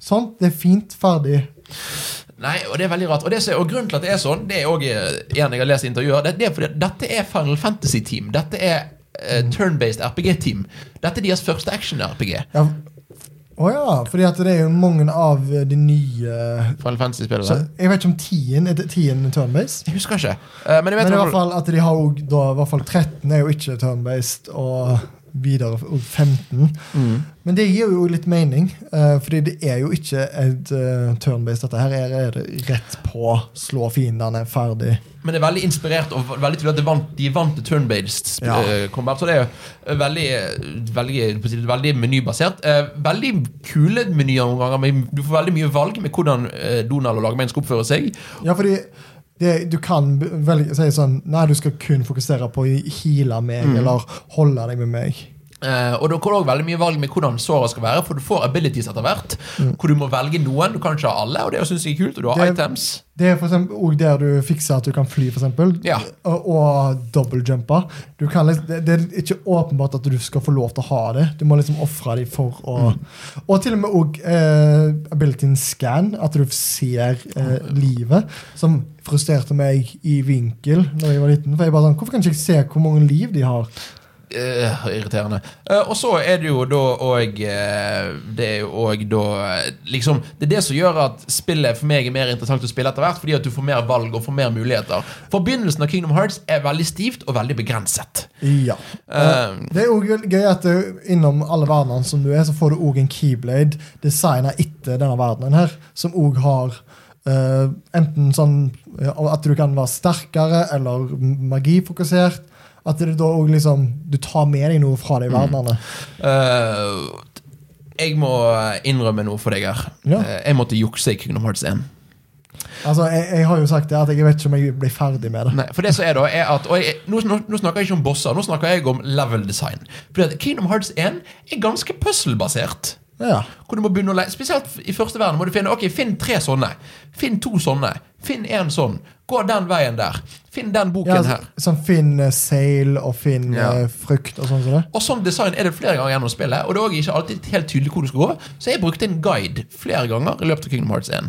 B: Sånn, det er fint, ferdig.
A: Nei, og det er veldig rart. Og, det, og grunnen til at det er sånn, det er òg en jeg har lest intervjuer, det, det er fordi dette er Final Fantasy-team. Dette er uh, turn-based RPG-team. Dette er deres første action-RPG.
B: Ja. Å ja, fordi at det er jo mange av de nye
A: Final Fantasy-spillere.
B: Jeg vet ikke om 10 er tien turn-based.
A: Jeg husker ikke. Uh, men jeg
B: Men i hvert fall at de har jo da, i hvert fall 13 er jo ikke turn-based, og videre og 15.
A: Mm.
B: Men det gir jo litt mening, uh, fordi det er jo ikke et uh, turn-based. Dette her er, er det rett på, slå fiendene, ferdig.
A: Men det er veldig inspirert og veldig tydelig at vant, de vant til turn-based
B: Ja.
A: eh, combat. Så det er veldig, veldig, veldig menybasert. Uh, veldig kule menyer noen ganger. Men du får veldig mye valg med hvordan Donald og lagmenn skal oppføre seg.
B: Ja, fordi det, du kan velge, si sånn Nei, du skal kun fokusere på å heale meg,
A: Mm.
B: eller holde deg med meg.
A: Eh, og da kommer det også veldig mye valg med hvordan såret skal være, for du får abilities etter hvert. Hvor du må velge noen. Du kan ikke ha alle, og det syns jeg er kult. Og du har
B: Mm. Det-
A: items.
B: Det er for eksempel der du fikser at du kan fly, for eksempel,
A: Ja.
B: og, og kan liksom- Det, det er ikke åpenbart at du skal få lov til å ha det. Du må liksom ofre dem for å
A: Mm.
B: Og til og med også, uh, abilityen scan, at du ser uh, livet, som frustrerte meg i vinkel da jeg var liten. For jeg bare sånn, Hvorfor kan ikke jeg se hvor mange liv de har?
A: Eh, irriterende. Uh, og så er det jo da òg Det er jo òg da eh, Liksom Det er det som gjør at spillet for meg er mer interessant å spille etter hvert, fordi at du får mer valg og får mer muligheter. Forbindelsen av Kingdom Hearts er veldig stivt og veldig begrenset.
B: Ja.
A: Eh,
B: Det er også gøy at du, innom alle verdenene som du er, så får du òg en keyblade designa etter denne verdenen her, som òg har eh, enten sånn eh, at du kan være sterkere eller magifokusert. At du da òg liksom Du tar med deg noe fra de verdenene.
A: eh, jeg må innrømme noe for deg her.
B: Ja.
A: Uh, jeg måtte jukse i Kingdom Hearts 1.
B: Altså, jeg, jeg har jo sagt det at jeg vet ikke om jeg blir ferdig med det.
A: Nei, for det som er da er at jeg, nå, nå, nå snakker jeg ikke om bosser, nå snakker jeg om level design. Fordi Kingdom Hearts 1 er ganske puzzle-basert.
B: Ja.
A: Hvor du må begynne å le Spesielt i første verden må du finne Ok, finn tre sånne. Finn to sånne. Finn én sånn. Gå den veien der. Finn den boken
B: ja
A: her.
B: sånn finn uh, seil og finn
A: Ja.
B: uh, frukt og sånn som det.
A: Og sånn design er det flere ganger gjennom spillet. Og det er ikke alltid helt tydelig hvor du skal gå. Så jeg brukte en guide flere ganger i løpet av Kingdom Hearts 1.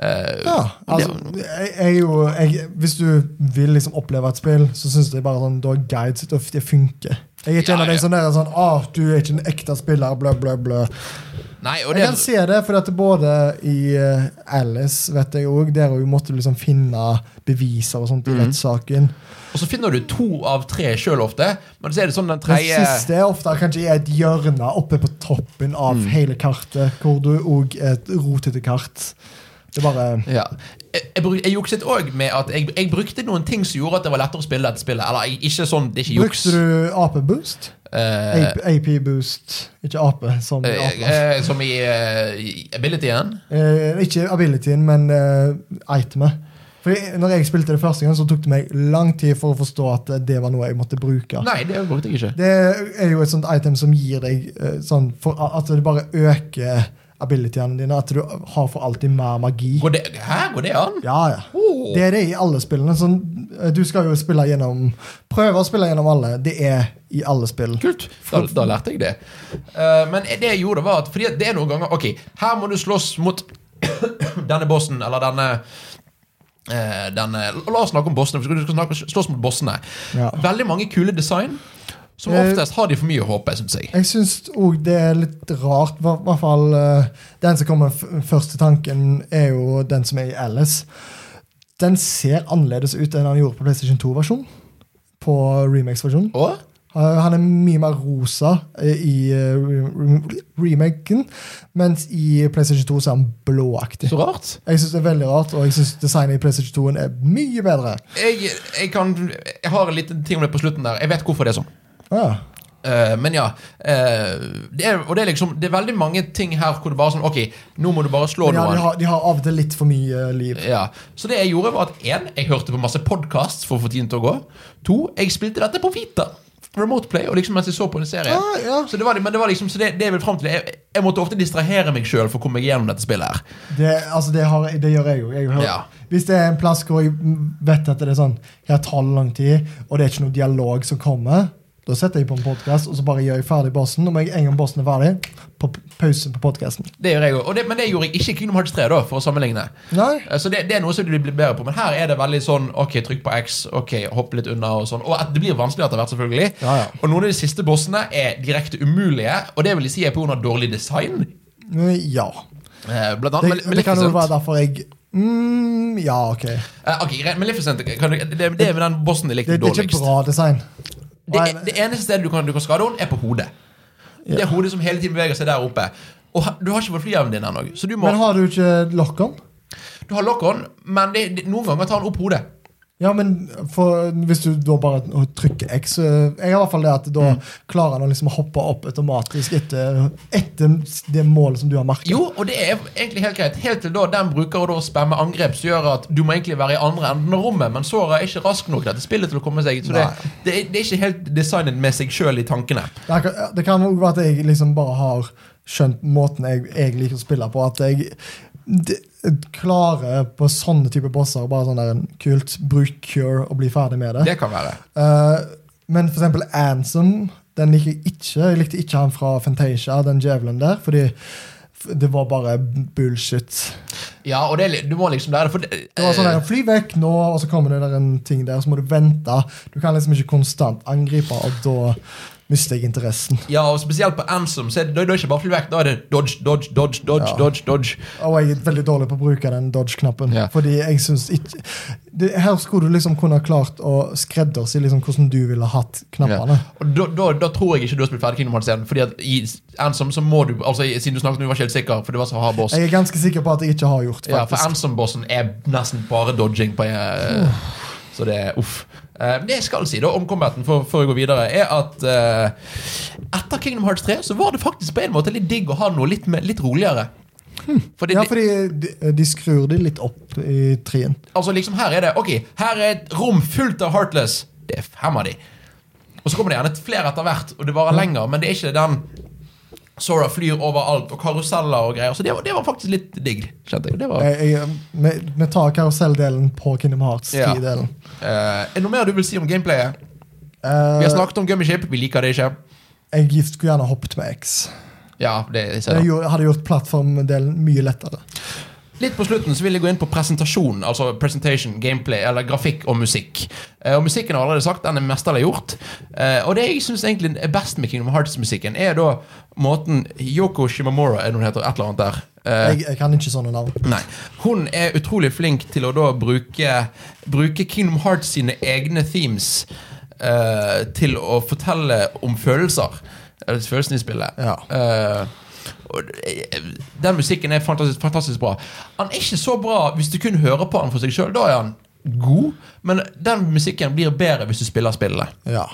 A: Uh,
B: Ja, altså, jeg, jeg, jo, jeg, Hvis du vil liksom oppleve et spill, så syns jeg bare sånn, da guides det, det funker. Jeg er ikke
A: Ja,
B: en av de som er sånn ah, du er ikke en ekte spiller, blø, blø, blø.
A: nei, og
B: Jeg
A: det
B: kan se det, for at både i eh, Alice vet jeg også, der hun måtte liksom finne beviser og sånt
A: i
B: i rettssaken.
A: Og så finner du to av tre sjøl ofte. Men så er det sånn den
B: Den siste er ofte kanskje i et hjørne oppe på toppen av
A: Mm.
B: hele kartet, hvor du òg et rotete kart. Det bare
A: Ja. Jeg, jeg, bruk, jeg jukset òg med at jeg, jeg brukte noen ting som gjorde at det var lettere å spille dette spillet. Eller ikke sånn, det er ikke juks.
B: Brukte du AP-boost?
A: Eh,
B: AP-boost, ikke AP, som i uh,
A: eh, som i abilityen.
B: Ikke abilityen, men uh, itemet. For når jeg spilte det første gang, så tok det meg lang tid for å forstå at det var noe jeg måtte bruke.
A: Nei, det brukte jeg ikke.
B: Det er jo et sånt item som gir deg sånn for At det bare øker abilityene dine. At du har for alltid mer magi.
A: Går det, hæ, går det an?
B: Ja, ja.
A: Oh.
B: Det er det i alle spillene. Sånn, du skal jo spille gjennom Prøve å spille gjennom alle. Det er i alle spill.
A: Kult. Da, da lærte jeg det. Uh, men det jeg gjorde, var at Fordi det er noen ganger Ok, her må du slåss mot denne bossen, eller denne eh, denne, La oss snakke om bossene. Vi skal snakke, slåss mot bossene.
B: Ja.
A: Veldig mange kule design. Som
B: Eh,
A: oftest har de for mye å håpe, syns jeg.
B: Jeg syns òg det er litt rart. I hvert fall eh, Den som kommer først til tanken, er jo den som er i Alice. Den ser annerledes ut enn han gjorde på PlayStation 2-versjon. På Uh, Han er mye mer rosa eh, i re- re- remaken, mens i PlayStation 2 så er han blåaktig.
A: så rart.
B: Jeg syns det er veldig rart, og jeg syns designet i PlayStation 2 er mye bedre.
A: Jeg, jeg, kan, jeg har en liten ting om det på slutten der. Jeg vet hvorfor det er sånn.
B: Ja.
A: Uh, men ja. Uh, det er, og det er liksom Det er veldig mange ting her hvor det bare er sånn Ok, nå må du bare slå
B: ja,
A: noen.
B: de, har, de har av og til litt for mye liv.
A: Ja, Så det jeg gjorde, var at én, jeg hørte på masse podkast for å få tiden til å gå. To, jeg spilte dette på Vita. Remote Play, og liksom mens jeg så på en serie.
B: Ah, ja.
A: Så det var, men det var liksom Så det, det er vel frem til jeg, jeg måtte ofte distrahere meg sjøl for å komme meg gjennom dette spillet her.
B: Det, altså det, har, det gjør jeg jo.
A: Ja.
B: Hvis det er en plass hvor jeg vet at det er sånn Her tar det lang tid, og det er ikke noe dialog som kommer, da setter jeg på en podkast og så bare gjør jeg ferdig bossen. Om jeg en gang bossen er ferdig, på pause på podkasten.
A: Det gjør jeg òg. Men det gjorde jeg ikke i Kingdom Hearts 3, da, for å sammenligne.
B: Nei.
A: Eh, Så det, det er noe som du blir bedre på. Men her er det veldig sånn Ok, trykk på X, ok, hopp litt unna og sånn. Og det blir vanskelig etter hvert, selvfølgelig.
B: Ja, ja.
A: Og noen av de siste bossene er direkte umulige, og det vil jeg si er pga. dårlig design.
B: Ja.
A: Blant Blant
B: Det,
A: annet Male-
B: det kan jo være derfor jeg mm, Ja, ok.
A: Uh, okay Maleficent kan du, det, det er den bossen jeg likte
B: det er ikke
A: dårligst.
B: bra design.
A: Det, det eneste stedet du kan, du kan skade henne, er på hodet. Det er hodet som hele tiden beveger seg der oppe. Og du har ikke fått flyevnen din ennå. Så
B: Men har du ikke lock-on?
A: Du har lock-on, men det, det, noen ganger tar han opp hodet.
B: Ja, men for, hvis du da bare trykker X Jeg har i hvert fall det at da
A: Mm.
B: klarer han å liksom hoppe opp automatisk etter, etter det målet som du har merket.
A: Jo, og det er egentlig helt greit. Helt til da den bruker å da spamme angrep som gjør at du må egentlig være i andre enden av rommet, men Sora er ikke rask nok dette spillet til å komme seg Så det, det, er, det er ikke helt designet med seg sjøl i tankene.
B: Det kan, det kan også være at jeg liksom bare har skjønt måten jeg, jeg liker å spille på. At jeg d- klarer på sånne type bosser bare sånn der en kult bruk cure og bli ferdig med det.
A: Det kan være.
B: Uh, men for eksempel Ansem den liker jeg ikke. Jeg likte ikke han fra Fantasia, den djevelen der, fordi det var bare bullshit.
A: Ja, og det, du må liksom lære for det,
B: Det var sånn
A: eh,
B: der, Fly vekk nå, og så kommer det der en ting der, så må du vente. Du kan liksom ikke konstant angripe, og da mister jeg interessen.
A: Ja, og spesielt på Ansem, så er det, da er det ikke bare flyvekk. Da er det dodge, dodge, dodge, dodge,
B: Ja.
A: dodge, dodge.
B: Og jeg er veldig dårlig på å bruke den dodge-knappen.
A: Ja.
B: Fordi jeg synes ikke det, Her skulle du liksom kunne ha klart å skreddersy liksom hvordan du ville hatt knappene.
A: Og da, da, da tror jeg ikke du har spilt ferdig Kingdom Hearts 1. Fordi at i Ansem så må du Altså Siden du snakket om du var ikke helt sikker, for det var så hard boss.
B: Jeg er ganske sikker på at jeg ikke har gjort faktisk.
A: Ja, for
B: faktisk.
A: Ansem-bossen er nesten bare dodging på eh, Så det er uff. Eh, det jeg skal si da om combaten for, før jeg går videre, er at eh, etter Kingdom Hearts 3 så var det faktisk på en måte litt digg å ha noe litt, litt roligere. Hmm. Fordi
B: Ja, fordi de, de skrur de litt opp i trien.
A: altså liksom her er det Ok, her er et rom fullt av Heartless. Det er fem av de. Og så kommer det gjerne flere etter hvert, og det varer lenger, men det er ikke den Sora flyr overalt, og karuseller og greier. Så det var, det var faktisk litt digg, kjente jeg. Det var,
B: Jeg, jeg, vi, vi tar karuselldelen på Kingdom Hearts
A: Ja.
B: 10-delen.
A: uh, er det noe mer du vil si om gameplayet? Vi
B: Eh,
A: har snakket om gummiship, vi liker det ikke.
B: jeg skulle gjerne hoppet med X.
A: Ja, det jeg
B: det. hadde gjort plattformdelen mye lettere.
A: Litt på slutten så vil jeg gå inn på presentasjon, altså presentation, gameplay, eller grafikk og musikk. Eh, og musikken har allerede sagt, den er mesterlig gjort. Eh, og det jeg syns egentlig er best med Kingdom Hearts-musikken, er da måten Yoko Shimamora er hun heter, et eller annet der. Eh,
B: Jeg, jeg kan ikke sånne navn.
A: Nei. Hun er utrolig flink til å da bruke, bruke Kingdom Hearts sine egne themes eh, til å fortelle om følelser. Eller følelsene i spillet.
B: Ja.
A: Eh, det- den musikken er fantastisk, fantastisk bra. Han er ikke så bra hvis du kun hører på han for seg sjøl. Da er han god, men den musikken blir bedre hvis du spiller spillet.
B: Ja.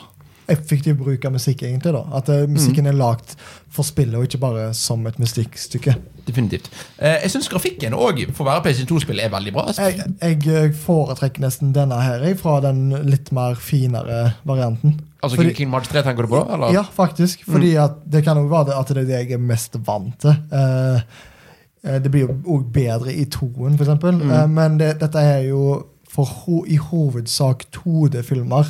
B: Effektiv bruk av musikk, egentlig. da At eh,
A: Mm.
B: musikken er lagd for spillet, og ikke bare som et musikkstykke.
A: Definitivt. Eh, jeg syns grafikken òg, for å være PlayStation 2-spill, er veldig bra.
B: Jeg, jeg eh, foretrekker nesten denne her fra den litt mer finere varianten.
A: Altså
B: Fordi-
A: King March 3 tenker du på? Eller?
B: Ja, faktisk. Fordi at det kan jo være at det er det jeg er mest vant til. Eh, det blir jo òg bedre i toen, f.eks. Uh, men det, dette er jo ho i hovedsak 2D-filmer.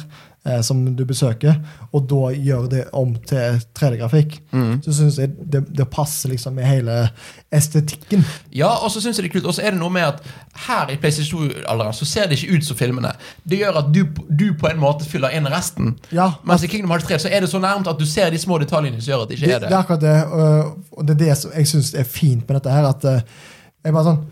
B: Eh, som du besøker, og da gjør det om til 3D-grafikk,
A: Mm.
B: så syns jeg det, det passer liksom med hele estetikken.
A: Ja, og så synes jeg det er kult. Og så er det noe med at her i PlayStation 2-alderen så ser det ikke ut som filmene. Det gjør at du, du på en måte fyller inn resten.
B: Ja,
A: Mens i Kingdom Hearts 3 så er det så nærmt at du ser de små detaljene som gjør at det ikke er
B: det
A: det.
B: er akkurat det, og, og det er det som jeg syns er fint med dette her. At eh, jeg bare sånn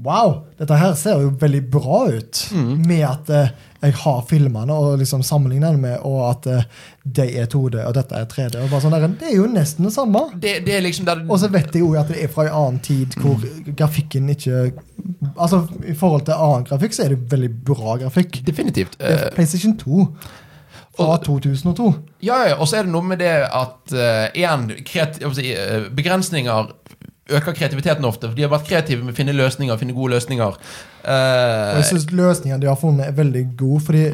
B: Wow, dette her ser jo veldig bra ut.
A: Mm.
B: Med at eh, jeg har filmene og liksom sammenligner dem med, og at eh, de er 2D og dette er 3D. Og bare sånn der, Det er jo nesten det samme.
A: Det, det liksom der
B: Og så vet jeg jo at det er fra en annen tid hvor grafikken ikke Altså, I forhold til annen grafikk så er det veldig bra grafikk.
A: Definitivt.
B: Det er
A: Eh,
B: PlayStation 2 fra 2002.
A: Ja, ja, og så er det noe med det at uh, igjen, eh, begrensninger øker kreativiteten ofte. For de har vært kreative med å finne løsninger, finne gode løsninger. Eh,
B: jeg syns løsningene de har funnet, er veldig gode. Fordi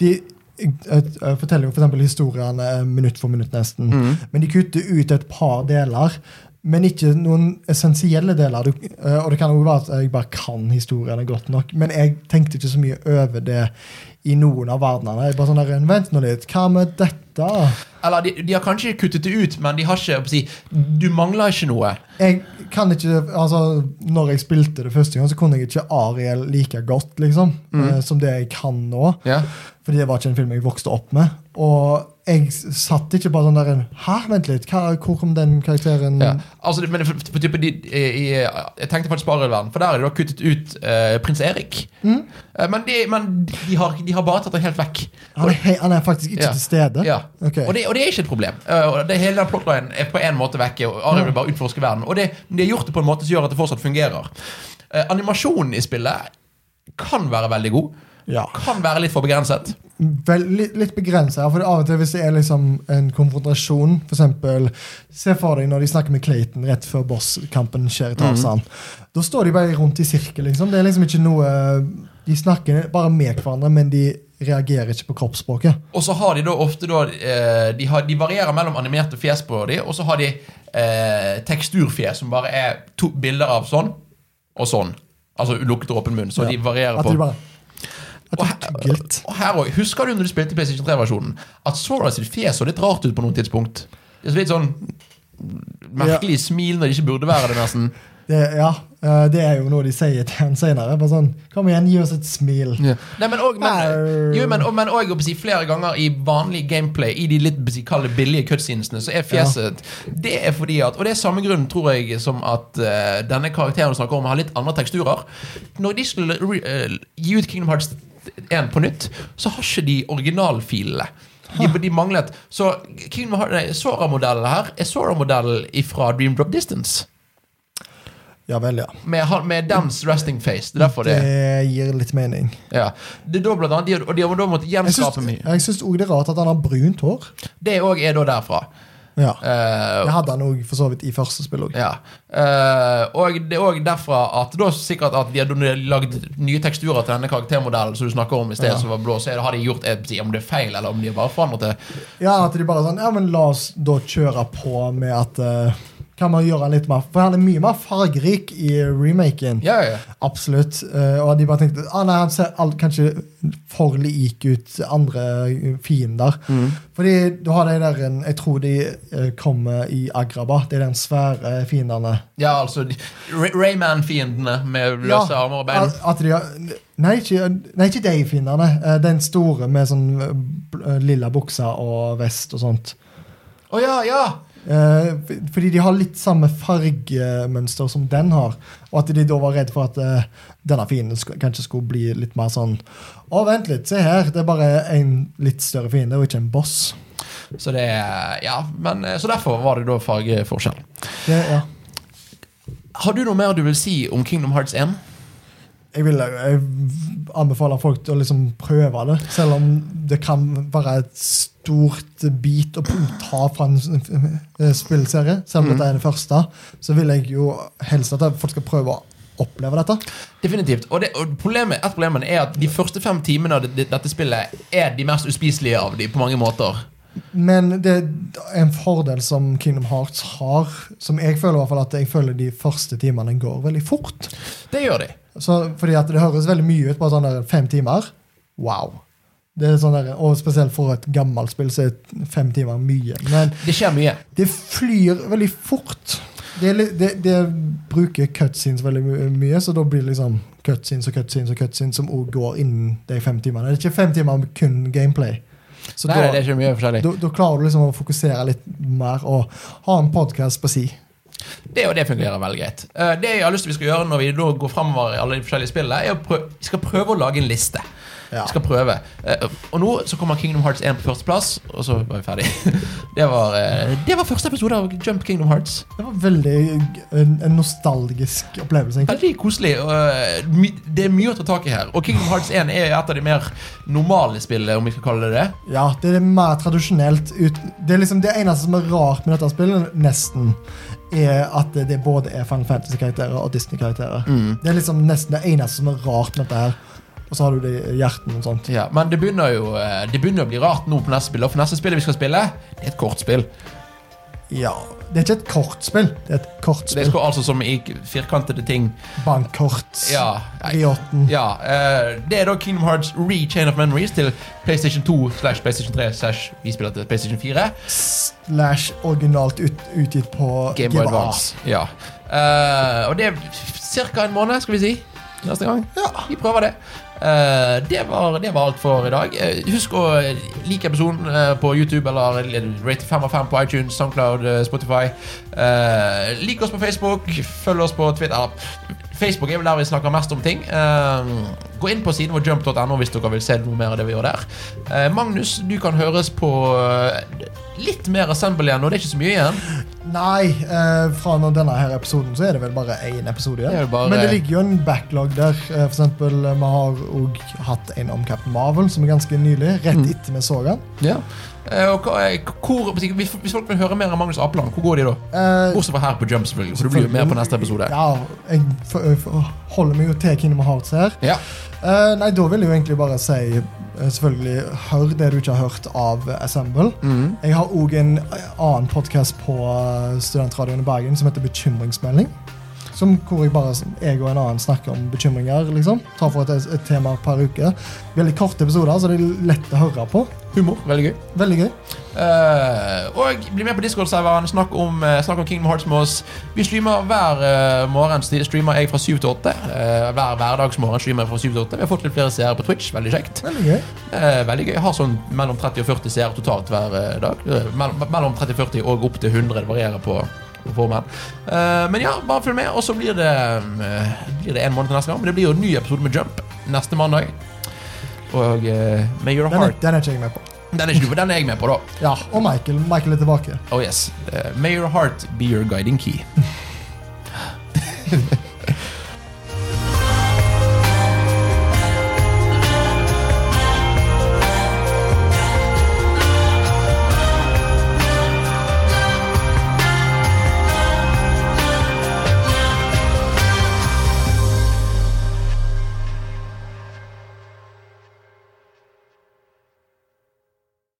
B: de jeg forteller jo f.eks. historiene eh, minutt for minutt, nesten.
A: Mm.
B: Men de kutter ut et par deler. Men ikke noen essensielle deler. Du, eh, og det kan jo være at jeg bare kan historiene godt nok. Men jeg tenkte ikke så mye over det i noen av verdenene. Jeg bare sånn der, Vent nå litt, hva med dette?
A: eller de, de har kanskje kuttet det ut, men de har ikke Å si, Du mangler ikke noe.
B: Jeg kan ikke, altså når jeg spilte det første gang, så kunne jeg ikke Ariel like godt liksom,
A: Mm.
B: eh, som det jeg kan nå.
A: Yeah.
B: Fordi det var ikke en film jeg vokste opp med. Og jeg satt ikke bare sånn der Hæ, vent litt, hva, hvor kom den karakteren
A: Ja. Altså, men for, for, type, de, i, jeg tenkte på Arild-verden, for der er det da kuttet ut uh, prins Erik.
B: Mm.
A: Uh, men de, men de, har, de har bare tatt det helt vekk.
B: han, er, hei, han er faktisk ikke
A: Ja.
B: til stede.
A: Ja.
B: Okay.
A: Og, det, og det er ikke et problem. Uh, det Hele den plotlinen er på en måte vekke. Og Arild vil bare utforske verden Og det, de har gjort det på en måte som gjør at det fortsatt fungerer. Animasjonen i spillet kan være veldig god.
B: Ja.
A: Kan være litt for begrenset.
B: Vel, litt, litt begrensa. For av og til hvis det er liksom en konfrontasjon, for eksempel Se for deg når de snakker med Clayton rett før bosskampen skjer i Tarzan. Da står de bare rundt i sirkel. Liksom. Det er liksom ikke noe De snakker bare med hverandre, men de reagerer ikke på kroppsspråket.
A: Og så har de da ofte da eh, de, har, de varierer mellom animerte fjes på dem, og så har de eh, teksturfjes, som bare er to bilder av sånn og sånn. Altså lukket og åpen munn. Så
B: Ja.
A: de varierer
B: At de bare
A: og,
B: det er
A: og her også, Husker du når du spilte PlayStation 3-versjonen, at Sora sitt fjes så litt rart ut på noen tidspunkt? Det er så litt sånn merkelig smil når det ikke burde være det, nesten.
B: Det, ja, eh, det er jo noe de sier til han senere. Bare sånn, Kom igjen, gi oss et smil.
A: Nei, men også, men, men, si, flere ganger i vanlig gameplay, i de litt si, kalde, billige cutscenesene, så er fjeset Det er fordi at Og det er samme grunn, tror jeg, som at uh, denne karakteren du snakker om, har litt andre teksturer. Når de skulle eh, gi ut Kingdom Hearts 1 på nytt, så har ikke de originalfilene. De, de manglet Så Sora-modellen her er Sora-modellen fra Dream Drop Distance.
B: Ja vel, ja.
A: Med, med dens resting face. Det det
B: Det gir litt mening.
A: ja. Det er da blant annet, de, de da måttet
B: Jeg
A: gjenskape mye.
B: jeg syns også det er rart at han har brunt hår.
A: Det òg er da derfra.
B: Ja.
A: Eh,
B: Det hadde han òg for så vidt i første spill òg.
A: ja. Eh, og det er òg derfra at da sikkert at de har lagd nye teksturer til denne karaktermodellen som du snakker om i sted,
B: Ja.
A: som var blå. Så har de gjort et, om det er feil, eller om de bare forandret det.
B: Ja, at de bare sånn Ja, men la oss da kjøre på med at eh, Kan man gjøre litt mer For han er mye mer fargerik i remaken.
A: Ja, ja.
B: Absolutt. Eh, og de bare tenkte ah, nei, han ser alt, kanskje for lik ut andre fiender.
A: Mm.
B: Fordi du har de der en- Jeg tror de eh, kommer i Agraba. Det er den svære fiendene.
A: ja altså Rayman-fiendene med løse
B: Ja,
A: armer og bein.
B: at- de har, nei, ikke, nei, ikke de fiendene. Eh, Den store med sånn lilla buksa og vest og sånt.
A: Å ja, ja!
B: Eh, fordi de har litt samme fargemønster som den har. Og at de da var redd for at eh, denne fienden sk kanskje skulle bli litt mer sånn Å, vent litt, se her. Det er bare en litt større fiende, og ikke en boss.
A: Så det Ja, men eh, Så derfor var det da fargeforskjell.
B: Det, ja.
A: Har du noe mer du vil si om Kingdom Hearts 1?
B: Jeg vil jeg anbefaler folk å liksom prøve det, selv om det kan være et stort bit å ta fra en s- spillserie. Selv om dette er det første, så vil jeg jo helst at folk skal prøve å oppleve dette.
A: Definitivt. Og, det, og problemet, et problem er at de første fem timene av dette spillet er de mest uspiselige av de på mange måter.
B: Men det er en fordel som Kingdom Hearts har, som jeg føler i hvert fall at jeg føler de første timene går veldig fort.
A: Det gjør de.
B: Så, fordi at det høres veldig mye ut på sånn der fem timer. Wow. Det er sånn der, og spesielt for et gammelt spill så er fem timer mye. Men
A: Det skjer mye.
B: det flyr veldig fort. Det, det, det bruker cutscenes veldig my- mye, så da blir det liksom cutscenes og cutscenes og cutscenes som også går innen de fem timene. Det er ikke fem timer med kun gameplay. Så
A: Nei,
B: da,
A: det er ikke mye forskjellig.
B: da, da klarer du liksom å fokusere litt mer og ha en podkast på si.
A: Det og det fungerer veldig greit. Eh, Det jeg har lyst til vi skal gjøre når vi da går fremover i alle de forskjellige spillene, er å prøve, vi skal prøve å lage en liste.
B: Ja.
A: Skal prøve. Eh, Og nå så kommer Kingdom Hearts 1 på førsteplass, og så var vi ferdig. Det var, eh, det var første episode av Jump Kingdom Hearts.
B: Det var veldig en, en nostalgisk opplevelse. egentlig.
A: Veldig koselig. Det er mye å ta tak i her. Og Kingdom Hearts 1 er et av de mer normale spillene, om vi skal kalle det det.
B: Ja, det er mer tradisjonelt. Det er liksom det eneste som er rart med dette spillet, nesten, er at det, både er Final Fantasy-karakterer og Disney-karakterer. Det er liksom nesten det eneste som er rart med dette her. Og så har du det i hjerten og sånt.
A: Ja, men det begynner jo eh, Det begynner å bli rart nå på neste spill. Og for neste spillet vi skal spille, det er et kortspill.
B: Ja, Det er ikke et kortspill, det er et kortspill.
A: Det skal altså som i firkantede ting.
B: Bankkort.
A: Ja,
B: Rioten.
A: ja eh, Det er da Kingdom Hearts Re-Chain of Memories til PlayStation 2 slash PlayStation 3 slash vi spiller til PlayStation 4.
B: Slash originalt ut, utgitt på
A: Game Boy Advance. Ja. Uh, og det er ca. en måned, skal vi si. Neste gang.
B: Ja.
A: Vi prøver det. Eh, det, var, det var alt for i dag. Eh, husk å like episoden eh, på YouTube eller rate 5 av 5 på iTunes, Soundcloud, Spotify. Uh, lik oss på Facebook, følg oss på Twitter. Facebook er vel der vi snakker mest om ting. Eh, gå inn på siden vår jump.no hvis dere vil se noe mer av det vi gjør der. Eh, Magnus, du kan høres på eh, litt mer Assemble igjen, og det er ikke så mye igjen.
B: Nei, eh, fra denne her episoden så er det vel bare én episode igjen.
A: Det bare-
B: Men det ligger jo en backlog der. For eksempel, vi har òg hatt en om Captain Marvel, som er ganske nylig. Rett
A: Mm.
B: etter vi så den.
A: Ja. Eh, og eh, hvor, hvis, folk vil høre mer av Magnus Apeland, hvor går de da?
B: Eh,
A: Bortsett fra her på Jump, selvfølgelig. For du blir jo mer på neste episode.
B: Ja, jeg for, for, holder meg jo til Kingdom Hearts her.
A: Ja.
B: Uh, nei, da vil jeg jo egentlig bare si selvfølgelig hør det du ikke har hørt av Assemble.
A: Mm.
B: Jeg har òg en annen podkast på Studentradioen i Bergen som heter Bekymringsmelding. Som hvor jeg bare jeg og en annen snakker om bekymringer. liksom. Tar for et, et tema per uke. Veldig korte episoder, så det er lett å høre på.
A: Humor. Veldig gøy.
B: Veldig gøy.
A: Uh, og bli med på Discord-serveren. Snakk om, uh, snakk om Kingdom Hearts med oss. Vi streamer hver uh, morgen. Streamer jeg fra 7 til 8. Eh, hver hverdagsmorgen streamer jeg fra 7 til 8. Vi har fått litt flere seere på Twitch. Veldig kjekt.
B: Veldig gøy.
A: Veldig gøy. Jeg har sånn mellom 30 og 40 seere totalt hver dag. Mellom 30 og 40 og opp til 100. Det varierer på, få menn. Eh, men ja, bare følg med. Og så blir det eh, Blir det en måned til neste gang. Men det blir jo en ny episode med Jump neste mandag. Og eh, May Your Heart
B: Den er ikke jeg med på.
A: Den er, den er jeg med på, da.
B: Ja, Og Michael. Michael er tilbake.
A: Oh yes. May Your Heart be your guiding key.